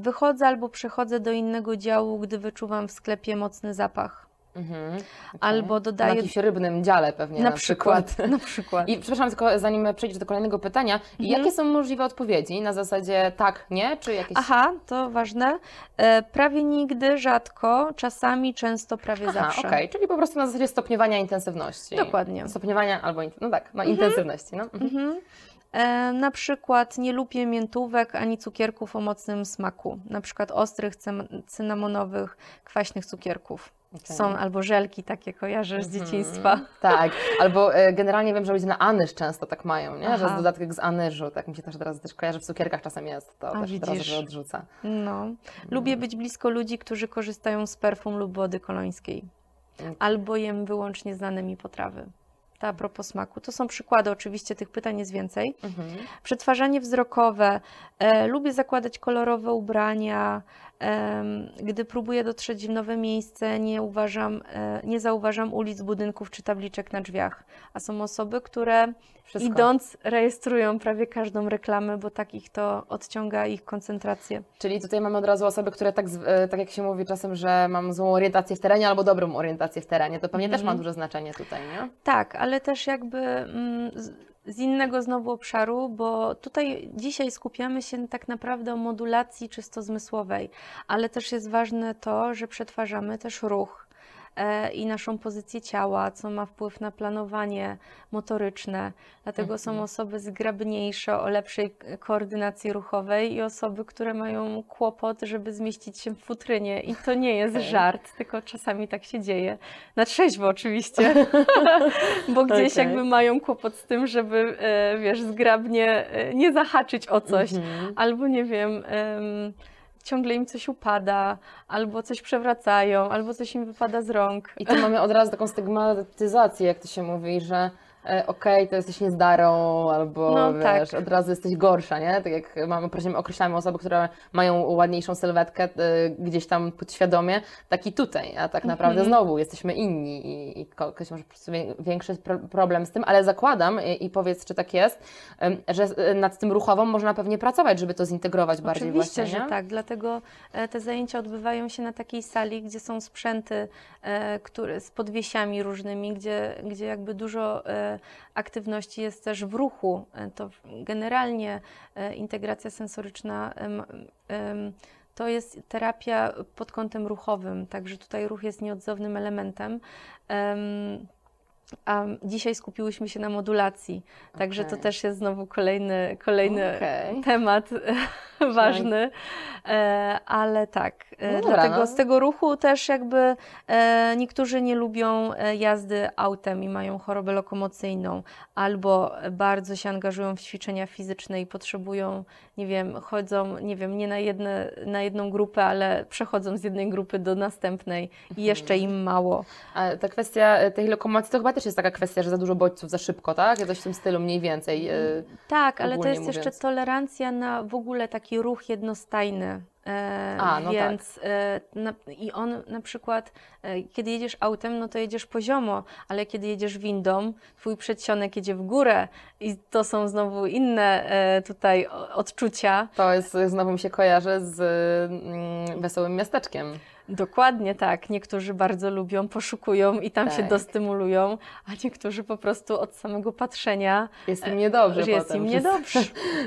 Wychodzę albo przechodzę do innego działu, gdy wyczuwam w sklepie mocny zapach. Mhm. Albo Na dodaję. jakimś rybnym dziale pewnie na, na, przykład. Na przykład. I przepraszam, tylko zanim przejdziesz do kolejnego pytania, Mhm. jakie są możliwe odpowiedzi? Na zasadzie tak, nie? Czy jakieś... Aha, to ważne. E, prawie nigdy, rzadko, czasami, często, prawie Aha, zawsze. okej, czyli po prostu na zasadzie stopniowania intensywności. Dokładnie. Stopniowania albo, in- no tak, no intensywności, no. Mhm. Mhm. E, na przykład nie lubię miętówek ani cukierków o mocnym smaku. Na przykład ostrych, cynamonowych, kwaśnych cukierków. Okej. Są albo żelki takie kojarzysz z Mhm, dzieciństwa. Tak, albo e, generalnie wiem, że ludzie na anyż często tak mają, nie? Że jest dodatek z anyżu, tak mi się też teraz też kojarzy, w cukierkach czasem jest, to A, też widzisz. że odrzuca. No. Lubię być blisko ludzi, którzy korzystają z perfum lub wody kolońskiej. Mm. Albo jem wyłącznie znane mi potrawy. To a propos smaku. To są przykłady, oczywiście tych pytań jest więcej. Mhm. Przetwarzanie wzrokowe. E, lubię zakładać kolorowe ubrania. Gdy próbuję dotrzeć w nowe miejsce, nie, uważam, e, nie zauważam ulic, budynków czy tabliczek na drzwiach. A są osoby, które Wszystko. idąc rejestrują prawie każdą reklamę, bo tak ich to odciąga ich koncentrację. Czyli tutaj mamy od razu osoby, które tak, e, tak jak się mówi czasem, że mam złą orientację w terenie albo dobrą orientację w terenie, to pewnie też ma Mhm. duże znaczenie tutaj, nie? Tak, ale też jakby mm, z, innego znowu obszaru, bo tutaj dzisiaj skupiamy się tak naprawdę o modulacji czysto zmysłowej, ale też jest ważne to, że przetwarzamy też ruch i naszą pozycję ciała, co ma wpływ na planowanie motoryczne. Dlatego są Mhm. osoby zgrabniejsze, o lepszej koordynacji ruchowej i osoby, które mają kłopot, żeby zmieścić się w futrynie. I to nie jest żart, tylko czasami tak się dzieje. Na trzeźwo oczywiście, bo gdzieś Okej. jakby mają kłopot z tym, żeby, e, wiesz, zgrabnie e, nie zahaczyć o coś, Mhm. albo nie wiem, em, ciągle im coś upada, albo coś przewracają, albo coś im wypada z rąk. I tu mamy od razu taką stygmatyzację, jak to się mówi, że e, okej, to jesteś niezdarą, albo No, tak. wiesz, od razu jesteś gorsza, nie? Tak jak mamy, określamy osoby, które mają ładniejszą sylwetkę e, gdzieś tam podświadomie, tak i tutaj, a tak naprawdę Mhm. znowu jesteśmy inni i, i ktoś może po prostu większy pro, problem z tym, ale zakładam i, i powiedz, czy tak jest, em, że e, nad tym ruchową można pewnie pracować, żeby to zintegrować bardziej Oczywiście, właśnie, że nie? tak, dlatego te zajęcia odbywają się na takiej sali, gdzie są sprzęty które, z podwiesiami różnymi, gdzie, gdzie jakby dużo aktywności jest też w ruchu. E, To generalnie e, integracja sensoryczna to jest terapia pod kątem ruchowym, także tutaj ruch jest nieodzownym elementem. Em, A dzisiaj skupiłyśmy się na modulacji, także to Okej. też jest znowu kolejny, kolejny Okej. temat ważny, e, ale tak. e, No Dlatego no. z tego ruchu też jakby e, niektórzy nie lubią jazdy autem i mają chorobę lokomocyjną, albo bardzo się angażują w ćwiczenia fizyczne i potrzebują, nie wiem, chodzą, nie wiem, nie na, jedne, na jedną grupę, ale przechodzą z jednej grupy do następnej i jeszcze im mało. A ta kwestia tej lokomocji to chyba też jest taka kwestia, że za dużo bodźców za szybko, tak? Coś w tym stylu mniej więcej. Tak, ale to jest jeszcze mówiąc. tolerancja na w ogóle taki ruch jednostajny. E, A, no tak. więc e, na, i on na przykład, e, kiedy jedziesz autem, no to jedziesz poziomo, ale kiedy jedziesz windą, twój przedsionek jedzie w górę i to są znowu inne tutaj odczucia. To jest, znowu mi się kojarzy z mm, wesołym miasteczkiem. Dokładnie tak. Niektórzy bardzo lubią, poszukują i tam się Tak. dostymulują, a niektórzy po prostu od samego patrzenia, Jest im niedobrze że jest im przez, niedobrze.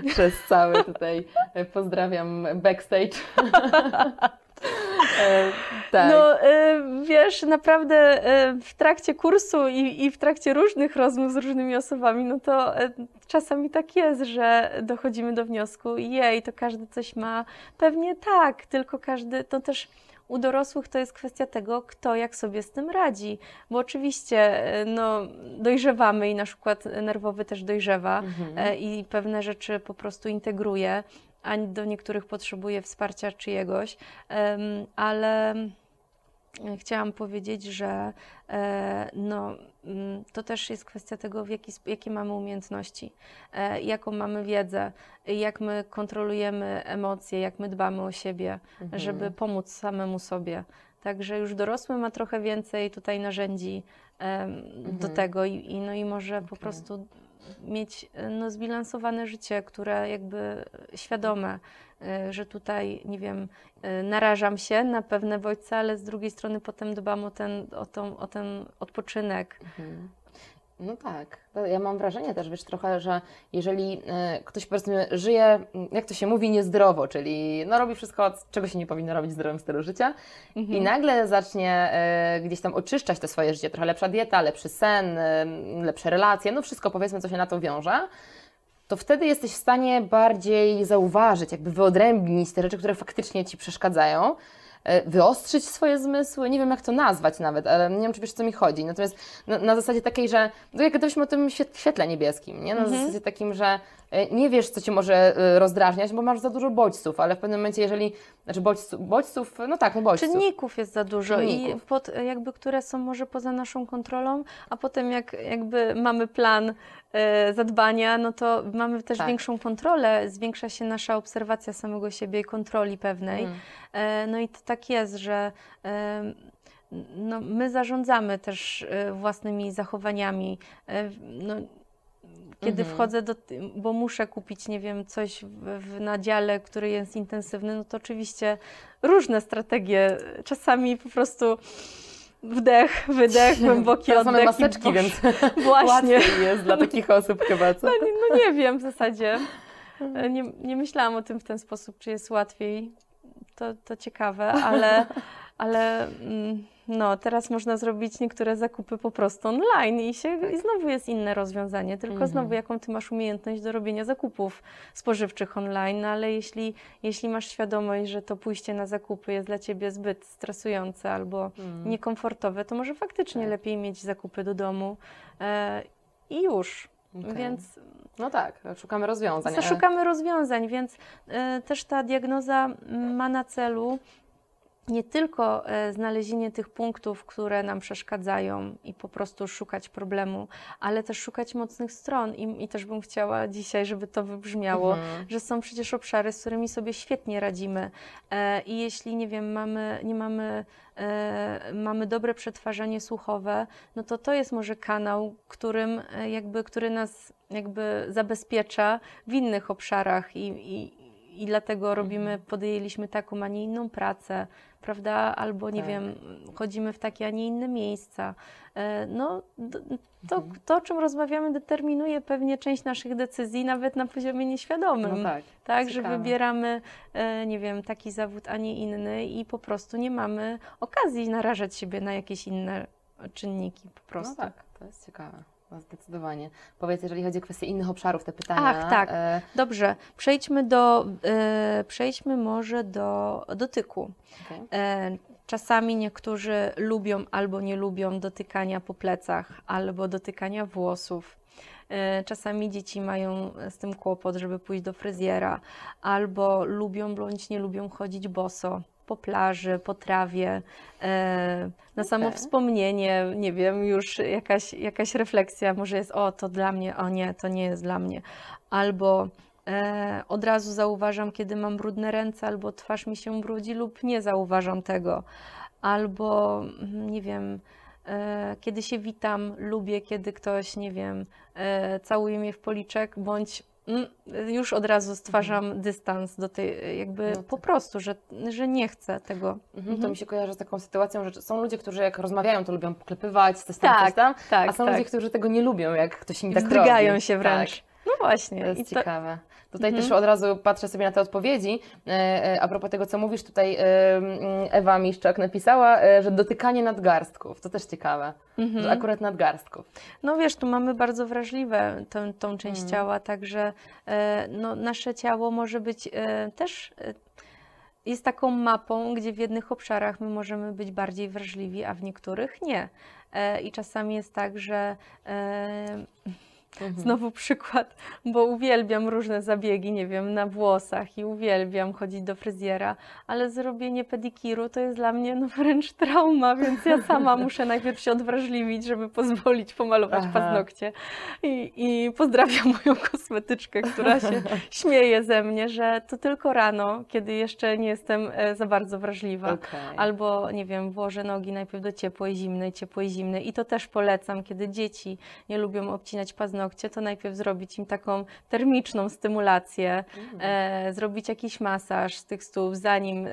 przez cały tutaj, e, pozdrawiam backstage. E, tak. No, wiesz, naprawdę w trakcie kursu i, i w trakcie różnych rozmów z różnymi osobami, no to czasami tak jest, że dochodzimy do wniosku, jej, to każdy coś ma. Pewnie tak, tylko każdy, to też u dorosłych to jest kwestia tego, kto jak sobie z tym radzi. Bo oczywiście, y, no, dojrzewamy i nasz układ nerwowy też dojrzewa Mhm. e, i pewne rzeczy po prostu integruje, a do niektórych potrzebuje wsparcia czyjegoś, ale e, chciałam powiedzieć, że e, no, mm, to też jest kwestia tego, w jaki, jakie mamy umiejętności, e, jaką mamy wiedzę, jak my kontrolujemy emocje, jak my dbamy o siebie, Mhm. żeby pomóc samemu sobie. Także już dorosły ma trochę więcej tutaj narzędzi do Mhm. tego i, i, no i może po Okej. prostu mieć no, zbilansowane życie, które jakby świadome, e, że tutaj, nie wiem, e, narażam się na pewne bodźce, ale z drugiej strony potem dbam o ten, o tą, o ten odpoczynek. Mhm. No tak. Ja mam wrażenie też, wiesz, trochę, że jeżeli e, ktoś powiedzmy żyje, m, jak to się mówi, niezdrowo, czyli no, robi wszystko, czego się nie powinno robić w zdrowym stylu życia i Mhm. nagle zacznie e, gdzieś tam oczyszczać to swoje życie, trochę lepsza dieta, lepszy sen, lepsze relacje, no wszystko powiedzmy, co się na to wiąże, to wtedy jesteś w stanie bardziej zauważyć, jakby wyodrębnić te rzeczy, które faktycznie Ci przeszkadzają, wyostrzyć swoje zmysły, nie wiem jak to nazwać nawet, ale nie wiem, czy wiesz, o co mi chodzi. Natomiast na, na zasadzie takiej, że, no jak gdybyśmy o tym świet- świetle niebieskim, nie? Na Mhm. zasadzie takim, że e, nie wiesz, co Cię może e, rozdrażniać, bo masz za dużo bodźców, ale w pewnym momencie, jeżeli, znaczy bodźców, bodźców no tak, no bodźców. Czynników jest za dużo i Czynników. pod, jakby, które są może poza naszą kontrolą, a potem jak jakby mamy plan e, zadbania, no to mamy też Tak. większą kontrolę, zwiększa się nasza obserwacja samego siebie i kontroli pewnej. Mm. E, No i to tak jest, że e, no, my zarządzamy też e, własnymi zachowaniami. E, No, kiedy Mhm. wchodzę do, bo muszę kupić, nie wiem, coś w, w nadziale, który jest intensywny, no to oczywiście różne strategie. Czasami po prostu wdech, wydech, głęboki Teraz oddech. mamy maseczki, więc Właśnie. jest dla takich osób chyba, co? No, nie- no nie wiem w zasadzie. E, Nie, nie myślałam o tym w ten sposób, czy jest łatwiej. To, to ciekawe, ale, ale mm, no, teraz można zrobić niektóre zakupy po prostu online i, się, i znowu jest inne rozwiązanie, tylko Mhm. znowu jaką ty masz umiejętność do robienia zakupów spożywczych online, no, ale jeśli, jeśli masz świadomość, że to pójście na zakupy jest dla ciebie zbyt stresujące albo Mm. niekomfortowe, to może faktycznie Tak. lepiej mieć zakupy do domu e, i już. Okej. Więc No tak, szukamy rozwiązań. szukamy rozwiązań, więc e, też ta diagnoza ma na celu nie tylko e, znalezienie tych punktów, które nam przeszkadzają i po prostu szukać problemu, ale też szukać mocnych stron. I, i też bym chciała dzisiaj, żeby to wybrzmiało, Mhm. że są przecież obszary, z którymi sobie świetnie radzimy. E, I jeśli, nie wiem, mamy, nie mamy, e, mamy dobre przetwarzanie słuchowe, no to to jest może kanał, którym e, jakby, który nas jakby zabezpiecza w innych obszarach i, i, i dlatego robimy, podjęliśmy taką, a nie inną pracę, prawda? Albo nie Tak. wiem, chodzimy w takie, a nie inne miejsca. E, No, to, Mhm. to, o czym rozmawiamy, determinuje pewnie część naszych decyzji, nawet na poziomie nieświadomym. No tak. Tak, że wybieramy, e, nie wiem, taki zawód, a nie inny i po prostu nie mamy okazji narażać siebie na jakieś inne czynniki po prostu. No tak, to jest ciekawe. Zdecydowanie. Powiedz, jeżeli chodzi o kwestie innych obszarów, te pytania. Ach, tak. E, Dobrze, przejdźmy do, e, przejdźmy może do dotyku. okej. E, Czasami niektórzy lubią albo nie lubią dotykania po plecach, albo dotykania włosów. E, Czasami dzieci mają z tym kłopot, żeby pójść do fryzjera, albo lubią bądź nie lubią chodzić boso po plaży, po trawie. E, Na samo Okej. wspomnienie, nie wiem, już jakaś, jakaś refleksja może jest, o to dla mnie, o nie, to nie jest dla mnie. Albo e, od razu zauważam, kiedy mam brudne ręce, albo twarz mi się brudzi, lub nie zauważam tego. Albo, mm, nie wiem, e, kiedy się witam, lubię, kiedy ktoś, nie wiem, całuje mnie w policzek, bądź już od razu stwarzam dystans do tej, jakby No po tak. prostu, że, że nie chcę tego. Mhm, To Mhm. mi się kojarzy z taką sytuacją, że są ludzie, którzy jak rozmawiają, to lubią poklepywać, coś tam, Tak, coś tam, Tak, a są tak. ludzie, którzy tego nie lubią, jak ktoś im tak Wzdrygają robi. się wręcz. No właśnie. To jest to- ciekawe. Tutaj Mhm. też od razu patrzę sobie na te odpowiedzi. E, e, A propos tego, co mówisz, tutaj Ewa Miszczak napisała, e, że dotykanie nadgarstków. To też ciekawe, Mhm. że akurat nadgarstków. No wiesz, tu mamy bardzo wrażliwe tą, tą część Mhm. ciała, także no, nasze ciało może być też jest taką mapą, gdzie w jednych obszarach my możemy być bardziej wrażliwi, a w niektórych nie. I czasami jest tak, że Mhm. Znowu przykład, bo uwielbiam różne zabiegi, nie wiem, na włosach i uwielbiam chodzić do fryzjera, ale zrobienie pedikiru to jest dla mnie no wręcz trauma, więc ja sama muszę najpierw się odwrażliwić, żeby pozwolić pomalować Aha. paznokcie. I, I pozdrawiam moją kosmetyczkę, która się śmieje ze mnie, że to tylko rano, kiedy jeszcze nie jestem e, za bardzo wrażliwa. Okej. Albo, nie wiem, włożę nogi najpierw do ciepłej, zimnej, ciepłej, zimnej. I to też polecam, kiedy dzieci nie lubią obcinać paznokcie, to najpierw zrobić im taką termiczną stymulację, Mm. e, zrobić jakiś masaż z tych stóp, zanim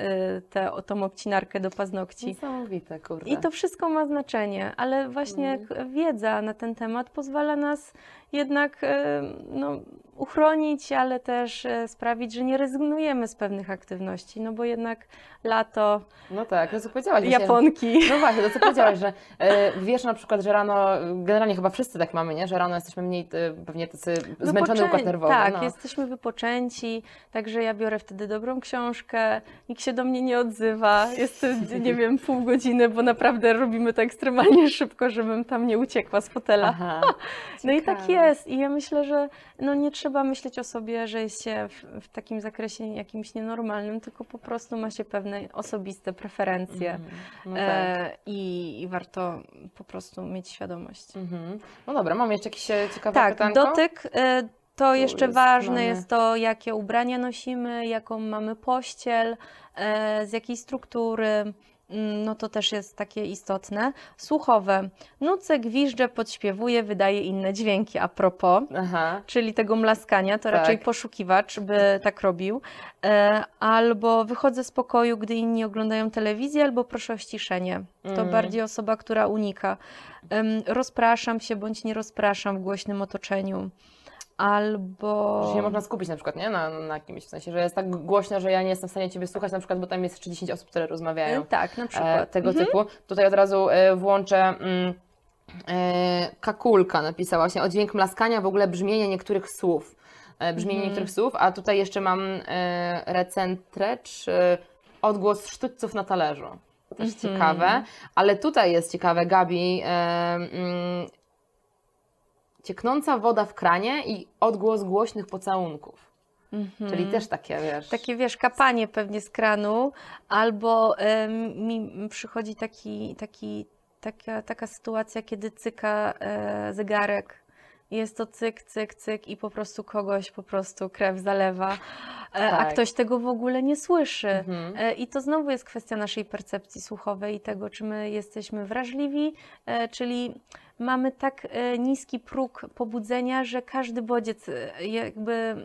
te, tą obcinarkę do paznokci. Niesamowite, kurde. I to wszystko ma znaczenie, ale właśnie Mhm. wiedza na ten temat pozwala nas jednak e, no, uchronić, ale też e, sprawić, że nie rezygnujemy z pewnych aktywności, no bo jednak lato, No tak, to co powiedziałaś. właśnie- Japonki. No właśnie, to co powiedziałaś, że e, wiesz na przykład, że rano, generalnie chyba wszyscy tak mamy, nie? Że rano jesteśmy mniej pewnie tacy zmęczony Wypoczę- układ nerwowy. Tak, no. jesteśmy wypoczęci, także ja biorę wtedy dobrą książkę, nikt się do mnie nie odzywa, jest, nie wiem, pół godziny, bo naprawdę robimy to ekstremalnie szybko, żebym tam nie uciekła z fotela. Aha, No i tak ciekawe. Jest. I ja myślę, że no nie trzeba myśleć o sobie, że jest się w, w takim zakresie jakimś nienormalnym, tylko po prostu ma się pewne osobiste preferencje. Mhm. No tak. E, i, I warto po prostu mieć świadomość. Mhm. No dobra, mam jeszcze jakieś e, ciekawe Tak, pytanko? dotyk. e, To jeszcze jest- ważne mamy- jest to, jakie ubrania nosimy, jaką mamy pościel, e, z jakiej struktury. Mm, No to też jest takie istotne. Słuchowe. Nucę, gwiżdżę, podśpiewuję, wydaje inne dźwięki a propos. Aha. czyli tego mlaskania, to Tak. raczej poszukiwacz by tak robił. E, albo wychodzę z pokoju, gdy inni oglądają telewizję, albo proszę o ściszenie. To Mm. bardziej osoba, która unika. Em, rozpraszam się bądź nie rozpraszam w głośnym otoczeniu. Albo. Że się nie można skupić na przykład, nie? Na, na kimś, w sensie, że jest tak głośno, że ja nie jestem w stanie Ciebie słuchać na przykład, bo tam jest 30 osób, które rozmawiają. E, Tak, na e, przykład. tego Mhm. typu. Tutaj od razu e, włączę. Mm, e, Kakulka napisała właśnie o dźwięk mlaskania, w ogóle brzmienie niektórych słów. E, brzmienie Mhm. niektórych słów, a tutaj jeszcze mam e, recentrecz, e, odgłos sztućców na talerzu. Też Mhm. ciekawe. Ale tutaj jest ciekawe, Gabi. Cieknąca woda w kranie i odgłos głośnych pocałunków. Mhm. Czyli też takie, wiesz... Takie wiesz, kapanie pewnie z kranu, albo em, mi przychodzi taki, taki, taka, taka sytuacja, kiedy cyka e, zegarek. Jest to cyk, cyk, cyk i po prostu kogoś po prostu krew zalewa, e, a Tak. ktoś tego w ogóle nie słyszy. Mhm. E, I to znowu jest kwestia naszej percepcji słuchowej i tego, czy my jesteśmy wrażliwi, e, czyli mamy tak niski próg pobudzenia, że każdy bodziec jakby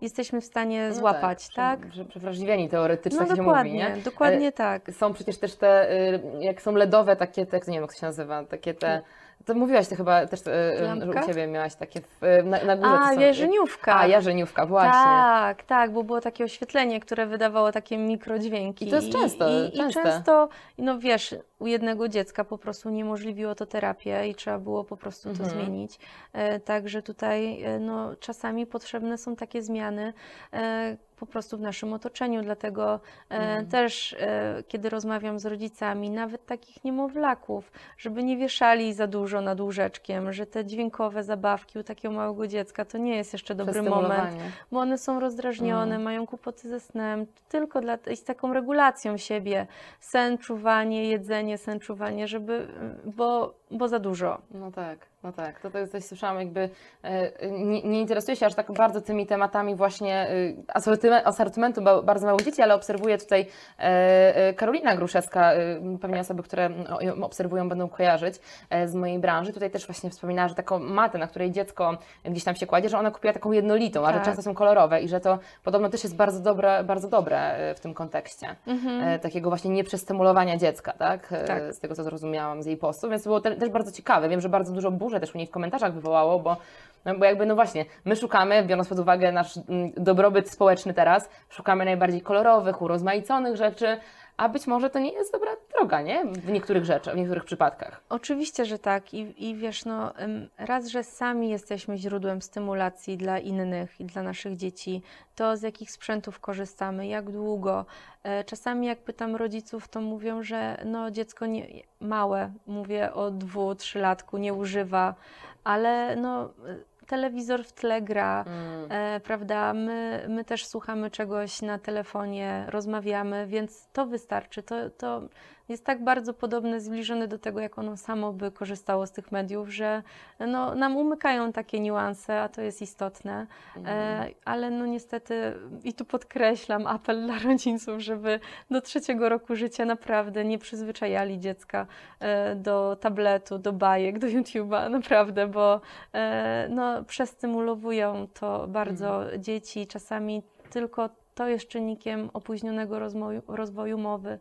jesteśmy w stanie No złapać, tak? Że przewrażliwieni teoretycznie, No tak się dokładnie, mówi, nie? dokładnie tak. Są przecież też te, y, jak są LEDowe takie, te, nie wiem jak to się nazywa, takie te, to mówiłaś ty chyba też, że Lampka? u Ciebie miałaś takie y, na, na górze. A, to są, wierzeniówka. A, jarzeniówka, właśnie. Tak, tak, bo było takie oświetlenie, które wydawało takie mikrodźwięki. I to jest często, I, i, częste. i często, no wiesz, u jednego dziecka po prostu uniemożliwiło to terapię i trzeba było po prostu to Mhm. zmienić. E, także tutaj e, no, czasami potrzebne są takie zmiany e, po prostu w naszym otoczeniu, dlatego Mhm. też e, kiedy rozmawiam z rodzicami, nawet takich niemowlaków, żeby nie wieszali za dużo nad łóżeczkiem, że te dźwiękowe zabawki u takiego małego dziecka to nie jest jeszcze dobry moment, bo one są rozdrażnione, Mm. mają kłopoty ze snem, tylko dla, z taką regulacją siebie. Sen, czuwanie, jedzenie, sen, czuwanie, żeby, bo, bo za dużo. No tak, no tak. To, to coś słyszałam, jakby e, nie, nie interesuję się aż tak bardzo tymi tematami właśnie e, asortymen- asortymentu ba- bardzo małych dzieci, ale obserwuję tutaj e, Karolina Gruszewska, pewnie osoby, które m, o- ją obserwują będą kojarzyć z mojej branży. Tutaj też właśnie wspominała, że taką matę, na której dziecko gdzieś tam się kładzie, że ona kupiła taką jednolitą, a że Tak. często są kolorowe i że to podobno też jest bardzo dobre, bardzo dobre w tym kontekście. E, takiego właśnie nieprzestymulowania dziecka, tak? Tak. Z tego, co zrozumiałam z jej postu, więc było te, też bardzo ciekawe. Wiem, że bardzo dużo burzy też u niej w komentarzach wywołało, bo, no, bo jakby, no właśnie, my szukamy, biorąc pod uwagę nasz mm, dobrobyt społeczny teraz, szukamy najbardziej kolorowych, urozmaiconych rzeczy, a być może to nie jest dobra droga, nie? W niektórych rzeczach, w niektórych przypadkach. Oczywiście, że tak. I, I wiesz, no, raz, że sami jesteśmy źródłem stymulacji dla innych i dla naszych dzieci, to z jakich sprzętów korzystamy, jak długo. E, Czasami jak pytam rodziców, to mówią, że no, dziecko nie, małe, mówię o dwu, trzylatku, nie używa, ale no, telewizor w tle gra, Mm. e, prawda? My, my też słuchamy czegoś na telefonie, rozmawiamy, więc to wystarczy. To, to jest tak bardzo podobne, zbliżone do tego, jak ono samo by korzystało z tych mediów, że no, nam umykają takie niuanse, a to jest istotne. E, ale no niestety, i tu podkreślam apel dla rodziców, żeby do trzeciego roku życia naprawdę nie przyzwyczajali dziecka e, do tabletu, do bajek, do YouTube'a, naprawdę, bo e, no, przestymulowują to bardzo dzieci. Czasami tylko to jest czynnikiem opóźnionego rozwoju, rozwoju mowy.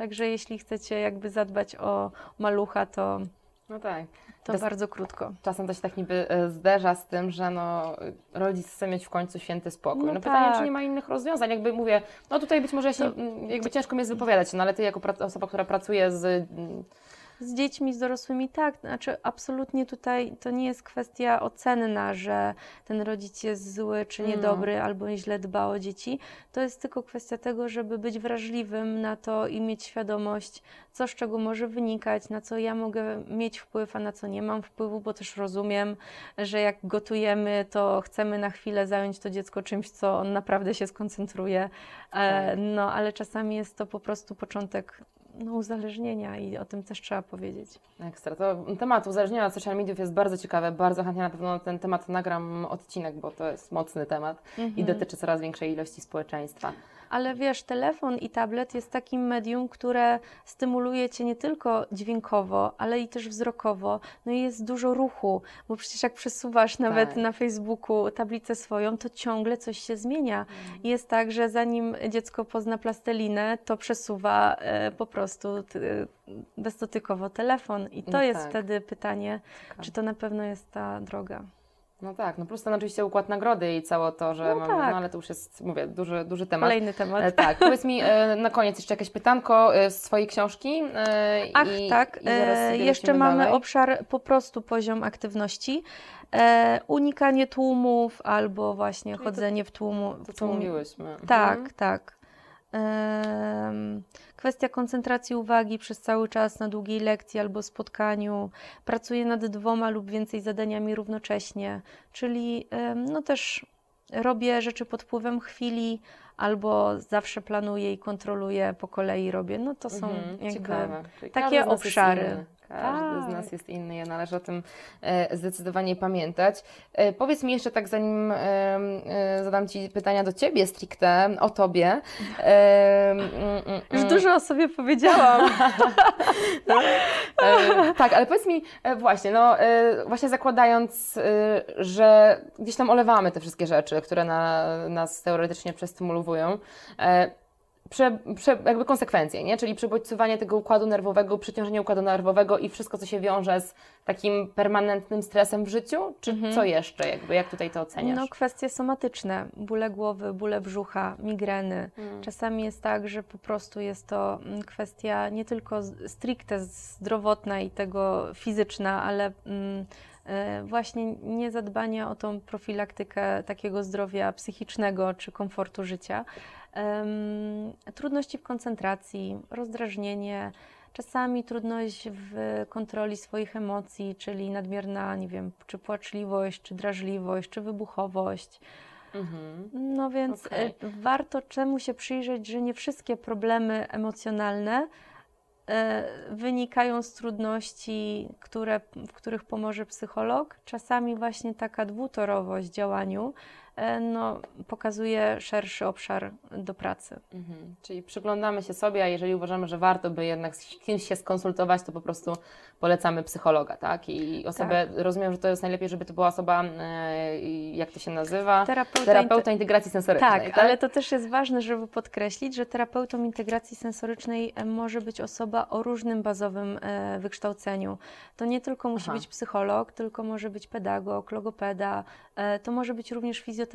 Także jeśli chcecie jakby zadbać o malucha, to, No tak. to bardzo krótko. Czasem to się tak niby e, zderza z tym, że no, rodzic chce mieć w końcu święty spokój. No, No pytanie, czy tak. nie ma innych rozwiązań? Jakby mówię, no tutaj być może ja się, mm, jakby ciężko mi jest wypowiadać, no ale ty jako osoba, która pracuje z... mm, Z dziećmi, z dorosłymi tak, znaczy absolutnie tutaj to nie jest kwestia ocenna, że ten rodzic jest zły czy No. niedobry albo źle dba o dzieci. To jest tylko kwestia tego, żeby być wrażliwym na to i mieć świadomość, co z czego może wynikać, na co ja mogę mieć wpływ, a na co nie mam wpływu, bo też rozumiem, że jak gotujemy, to chcemy na chwilę zająć to dziecko czymś, co on naprawdę się skoncentruje. E, Tak. no ale czasami jest to po prostu początek no, uzależnienia i o tym też trzeba powiedzieć. Ekstra. To temat uzależnienia od social mediów jest bardzo ciekawy. Bardzo chętnie na pewno ten temat nagram odcinek, bo to jest mocny temat i Mhm. dotyczy coraz większej ilości społeczeństwa. Ale wiesz, telefon i tablet jest takim medium, które stymuluje cię nie tylko dźwiękowo, ale i też wzrokowo. No i jest dużo ruchu, bo przecież jak przesuwasz nawet Tak. na Facebooku tablicę swoją, to ciągle coś się zmienia. I jest tak, że zanim dziecko pozna plastelinę, to przesuwa e, po prostu t, bezdotykowo telefon. I to No jest tak. wtedy pytanie, czy to na pewno jest ta droga. No tak, no plus ten oczywiście układ nagrody i całe to, że No mamy, tak. no ale to już jest, mówię, duży, duży temat. Kolejny temat. E, tak, powiedz mi e, na koniec jeszcze jakieś pytanko e, z swojej książki. Ach, i, tak. I jeszcze mamy dalej. obszar po prostu poziom aktywności. Unikanie tłumów albo właśnie Czyli to- chodzenie w tłumu. To, w co tłumie. mówiłyśmy. Tak, Mhm. tak. Em, kwestia koncentracji uwagi przez cały czas na długiej lekcji albo spotkaniu. Pracuję nad dwoma lub więcej zadaniami równocześnie, czyli no też robię rzeczy pod wpływem chwili albo zawsze planuję i kontroluję po kolei robię. No to są Mhm, jakby takie obszary. Każdy z Tak. nas jest inny, ja należy o tym e, zdecydowanie pamiętać. E, powiedz mi jeszcze tak, zanim e, zadam Ci pytania do Ciebie stricte, o Tobie. Mm, mm, Już mm. dużo o sobie powiedziałam. Tak, ale powiedz mi właśnie, no właśnie zakładając, że gdzieś tam olewamy te wszystkie rzeczy, które na, nas teoretycznie przestymulują, prze, prze, jakby konsekwencje, nie? Czyli przebodźcowanie tego układu nerwowego, przeciążenie układu nerwowego i wszystko, co się wiąże z takim permanentnym stresem w życiu, czy Mhm. co jeszcze, jakby, jak tutaj to oceniasz? No, kwestie somatyczne, bóle głowy, bóle brzucha, migreny. Mm. Czasami jest tak, że po prostu jest to mm, kwestia nie tylko stricte zdrowotna i tego fizyczna, ale mm, e, właśnie niezadbania o tą profilaktykę takiego zdrowia psychicznego czy komfortu życia. Trudności w koncentracji, rozdrażnienie, czasami trudność w kontroli swoich emocji, czyli nadmierna, nie wiem, czy płaczliwość, czy drażliwość, czy wybuchowość. Mhm. No więc e, warto czemu się przyjrzeć, że nie wszystkie problemy emocjonalne e, wynikają z trudności, które, w których pomoże psycholog. Czasami właśnie taka dwutorowość w działaniu no, pokazuje szerszy obszar do pracy. Mhm. Czyli przyglądamy się sobie, a jeżeli uważamy, że warto by jednak z kimś się skonsultować, to po prostu polecamy psychologa, tak? I osobę, rozumiem, że to jest najlepiej, żeby to była osoba, e, jak to się nazywa? Terapeuta, Terapeuta integracji sensorycznej, Tak, tak? ale to też jest ważne, żeby podkreślić, że terapeutą integracji sensorycznej e, może być osoba o różnym bazowym e, wykształceniu. To nie tylko musi Aha. być psycholog, tylko może być pedagog, logopeda, e, to może być również fizjoterapeuta.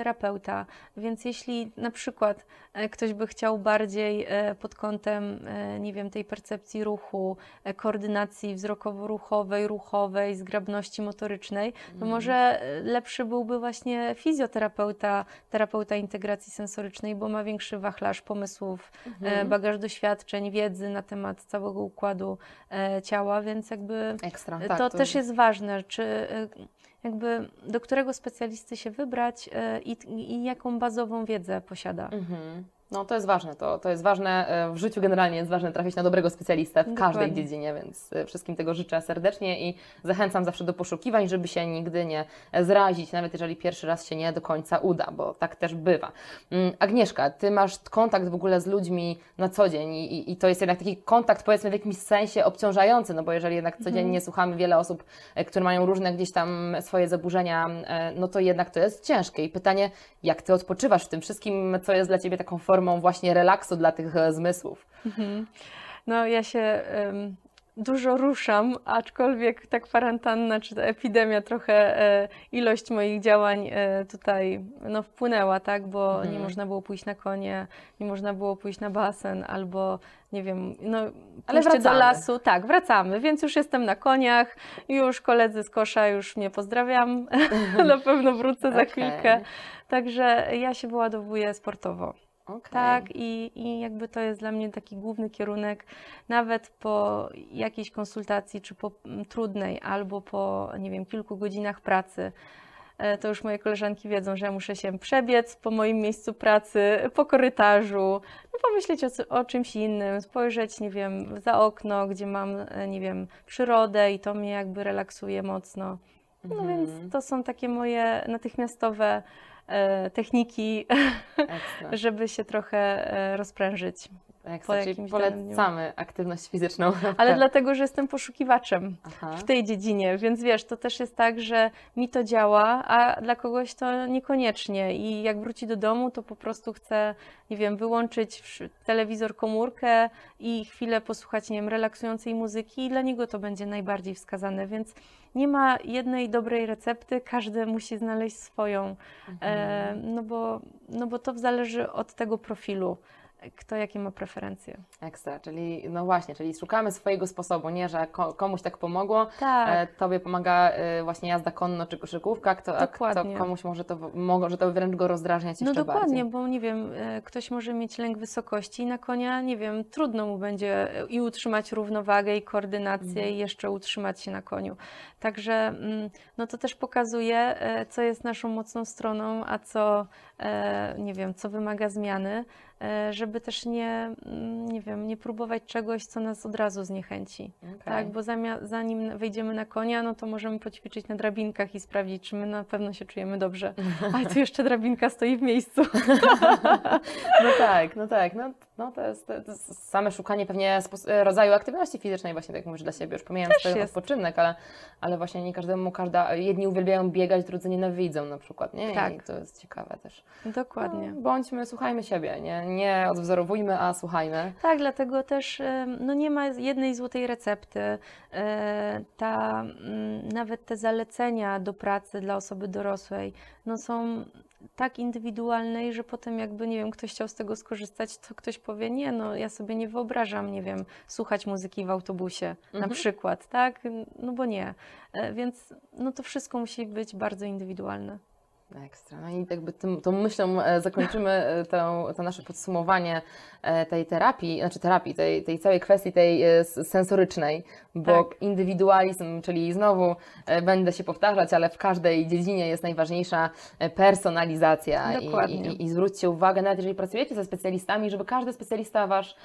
Więc jeśli na przykład e, ktoś by chciał bardziej e, pod kątem, e, nie wiem, tej percepcji ruchu, koordynacji wzrokowo-ruchowej, ruchowej, zgrabności motorycznej, to Mhm. może lepszy byłby właśnie fizjoterapeuta, terapeuta integracji sensorycznej, bo ma większy wachlarz pomysłów, Mhm. bagaż doświadczeń, wiedzy na temat całego układu ciała, więc jakby Ekstra, tak. to, też jest ważne, czy jakby do którego specjalisty się wybrać e, i, i jaką bazową wiedzę posiada. Mhm. No to jest ważne, to, to jest ważne e, w życiu generalnie jest ważne trafić na dobrego specjalistę w każdej Dokładnie. dziedzinie, więc e, wszystkim tego życzę serdecznie i zachęcam zawsze do poszukiwań, żeby się nigdy nie zrazić, nawet jeżeli pierwszy raz się nie do końca uda, bo tak też bywa. Mm, Agnieszka, Ty masz kontakt w ogóle z ludźmi na co dzień i, i- to jest jednak taki kontakt powiedzmy w jakimś sensie obciążający, no bo jeżeli jednak codziennie słuchamy wiele osób, e, które mają różne gdzieś tam swoje zaburzenia, e, no to jednak to jest ciężkie i pytanie, jak Ty odpoczywasz w tym wszystkim, co jest dla Ciebie taką formą właśnie relaksu dla tych e, zmysłów? Mhm. No ja się em, dużo ruszam, aczkolwiek ta kwarantanna czy ta epidemia trochę e, ilość moich działań e, tutaj no, wpłynęła, tak, bo Mhm. nie można było pójść na konie, nie można było pójść na basen albo nie wiem, no Ale pójście do wracamy. lasu. Tak, wracamy, więc już jestem na koniach, już koledzy z kosza już mnie pozdrawiam, na pewno wrócę za Okej. chwilkę. Także ja się wyładowuję sportowo. Okej. Tak, i, i jakby to jest dla mnie taki główny kierunek, nawet po jakiejś konsultacji, czy po trudnej, albo po, nie wiem, kilku godzinach pracy. e, To już moje koleżanki wiedzą, że ja muszę się przebiec po moim miejscu pracy, po korytarzu, no pomyśleć o, o czymś innym, spojrzeć, nie wiem, za okno, gdzie mam, e, nie wiem, przyrodę i to mnie jakby relaksuje mocno. No Mhm. więc to są takie moje natychmiastowe techniki, Ekstra. żeby się trochę e, rozprężyć. Ekstra. Czyli jakimś danym dniu. polecamy aktywność fizyczną. Ale dlatego, że jestem poszukiwaczem Aha. w tej dziedzinie, więc wiesz, to też jest tak, że mi to działa, a dla kogoś to niekoniecznie. I jak wróci do domu, to po prostu chce, nie wiem, wyłączyć telewizor, komórkę i chwilę posłuchać, nie wiem, relaksującej muzyki i dla niego to będzie najbardziej wskazane, więc nie ma jednej dobrej recepty, każdy musi znaleźć swoją, e, Mhm. no, bo, no bo to zależy od tego profilu, kto jakie ma preferencje. Ekstra, czyli no właśnie, czyli szukamy swojego sposobu, nie, że ko- komuś tak pomogło, Tak. e, tobie pomaga e, właśnie jazda konno czy koszykówka, kto, a kto komuś może to, może to wręcz go rozdrażniać No jeszcze dokładnie, bardziej. bo nie wiem, e, ktoś może mieć lęk wysokości i na konia, nie wiem, trudno mu będzie e, i utrzymać równowagę i koordynację Mhm. i jeszcze utrzymać się na koniu. Także mm, no to też pokazuje, e, co jest naszą mocną stroną, a co, e, nie wiem, co wymaga zmiany, e, żeby też nie, mm, nie wiem, nie próbować czegoś, co nas od razu zniechęci. Okej. Tak, bo zanim wejdziemy na konia, no to możemy poćwiczyć na drabinkach i sprawdzić, czy my na pewno się czujemy dobrze. Ale tu jeszcze drabinka stoi w miejscu. No tak, no tak, no, no to, jest, to jest same szukanie pewnie rodzaju aktywności fizycznej właśnie, tak jak mówisz, dla siebie, już pomijając ten odpoczynek, ale, ale właśnie nie każdemu, każda, jedni uwielbiają biegać, drudzy nienawidzą na przykład, nie? I Tak. to jest ciekawe też. Dokładnie. No, bądźmy, słuchajmy siebie, nie, nie odwzorowujmy, a słuchajmy. Tak, dlatego też no nie ma jednej złotej recepty. E, Ta, nawet te zalecenia do pracy dla osoby dorosłej no są tak indywidualne, i że potem jakby, nie wiem, ktoś chciał z tego skorzystać, to ktoś powie, nie, no ja sobie nie wyobrażam, nie wiem, słuchać muzyki w autobusie na Mhm. przykład, tak? No bo nie. E, Więc no to wszystko musi być bardzo indywidualne. Ekstra. No i jakby tym, tą myślą e, zakończymy e, to, to nasze podsumowanie e, tej terapii, znaczy terapii, tej, tej całej kwestii tej sensorycznej, bo Tak. indywidualizm, czyli znowu będę się powtarzać, ale w każdej dziedzinie jest najważniejsza personalizacja. I, Dokładnie. i, I zwróćcie uwagę, nawet jeżeli pracujecie ze specjalistami, żeby każdy specjalista wasz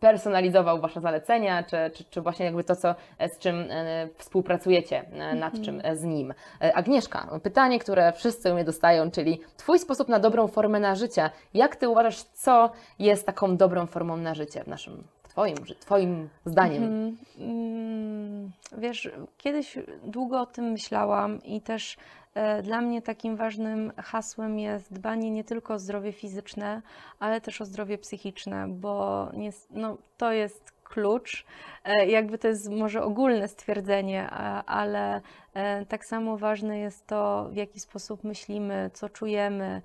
personalizował Wasze zalecenia, czy, czy, czy właśnie jakby to, co, z czym e, współpracujecie, e, nad czym e, z nim. Agnieszka, pytanie, które wszyscy u mnie dostają, czyli Twój sposób na dobrą formę na życie. Jak Ty uważasz, co jest taką dobrą formą na życie w naszym, Twoim, twoim zdaniem? Mhm. Mm, Wiesz, kiedyś długo o tym myślałam i też dla mnie takim ważnym hasłem jest dbanie nie tylko o zdrowie fizyczne, ale też o zdrowie psychiczne, bo nie, no, to jest klucz. E, Jakby to jest może ogólne stwierdzenie, ale e, tak samo ważne jest to, w jaki sposób myślimy, co czujemy.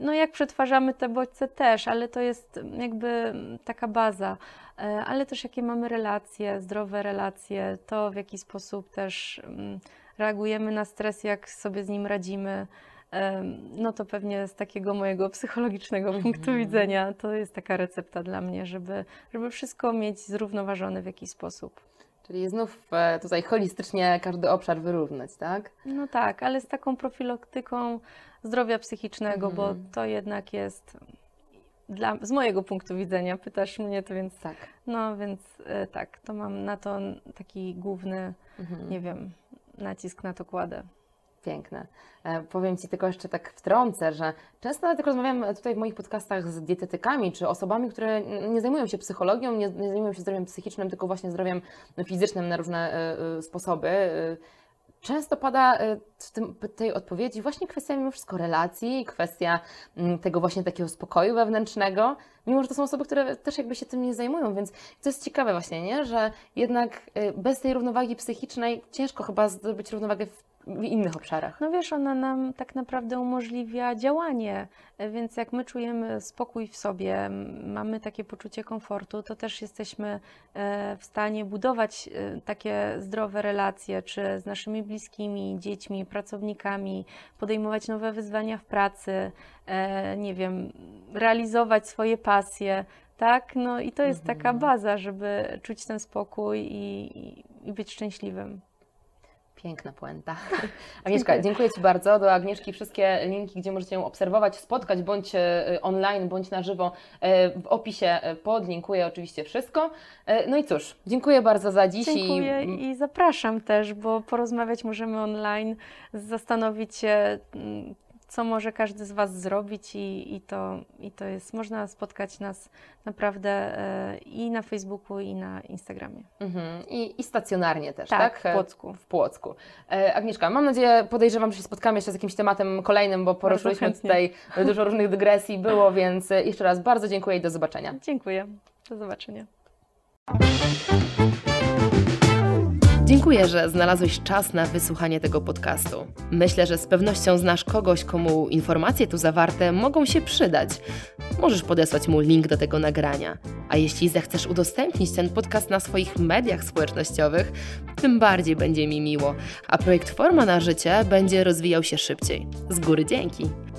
No jak przetwarzamy te bodźce też, ale to jest jakby taka baza. E, ale też jakie mamy relacje, zdrowe relacje, to w jaki sposób też mm, reagujemy na stres, jak sobie z nim radzimy. No to pewnie z takiego mojego psychologicznego punktu Mhm. widzenia to jest taka recepta dla mnie, żeby, żeby wszystko mieć zrównoważone w jakiś sposób. Czyli znów e, tutaj holistycznie każdy obszar wyrównać, tak? No tak, ale z taką profilaktyką zdrowia psychicznego, bo Mhm. to jednak jest dla, z mojego punktu widzenia, pytasz mnie to, więc Tak. no więc e, tak, to mam na to taki główny, Mhm. nie wiem, nacisk na to kładę. Piękne. E, powiem Ci tylko jeszcze tak wtrącę, że często nawet jak rozmawiam tutaj w moich podcastach z dietetykami, czy osobami, które nie zajmują się psychologią, nie, nie zajmują się zdrowiem psychicznym, tylko właśnie zdrowiem fizycznym na różne e, e, sposoby, e, często pada e, w tym, tej odpowiedzi właśnie kwestia mimo wszystko relacji, kwestia mm, tego właśnie takiego spokoju wewnętrznego, mimo że to są osoby, które też jakby się tym nie zajmują, więc to jest ciekawe właśnie, nie? że jednak e, bez tej równowagi psychicznej ciężko chyba zdobyć równowagę w, w innych obszarach. No wiesz, ona nam tak naprawdę umożliwia działanie, więc jak my czujemy spokój w sobie, mamy takie poczucie komfortu, to też jesteśmy e, w stanie budować e, takie zdrowe relacje, czy z naszymi bliskimi, dziećmi, pracownikami, podejmować nowe wyzwania w pracy, e, nie wiem, realizować swoje pasje, tak? No i to jest taka Mhm. baza, żeby czuć ten spokój i, i być szczęśliwym. Piękna puenta. Agnieszka, dziękuję Ci bardzo. Do Agnieszki wszystkie linki, gdzie możecie ją obserwować, spotkać, bądź e, online, bądź na żywo, e, w opisie podlinkuję oczywiście wszystko. E, No i cóż, dziękuję bardzo za dziś. Dziękuję I, i zapraszam też, bo porozmawiać możemy online, zastanowić się, co może każdy z Was zrobić i, i, to, i to jest, można spotkać nas naprawdę e, i na Facebooku, i na Instagramie. mhm, i, I stacjonarnie też, tak? Tak, w Płocku. W Płocku. E, Agnieszka, mam nadzieję, podejrzewam, że się spotkamy jeszcze z jakimś tematem kolejnym, bo poruszyliśmy tutaj dużo różnych dygresji było, więc jeszcze raz bardzo dziękuję i do zobaczenia. Dziękuję. Do zobaczenia. Dziękuję, że znalazłeś czas na wysłuchanie tego podcastu. Myślę, że z pewnością znasz kogoś, komu informacje tu zawarte mogą się przydać. Możesz podesłać mu link do tego nagrania. A jeśli zechcesz udostępnić ten podcast na swoich mediach społecznościowych, tym bardziej będzie mi miło, a projekt Forma na Życie będzie rozwijał się szybciej. Z góry dzięki!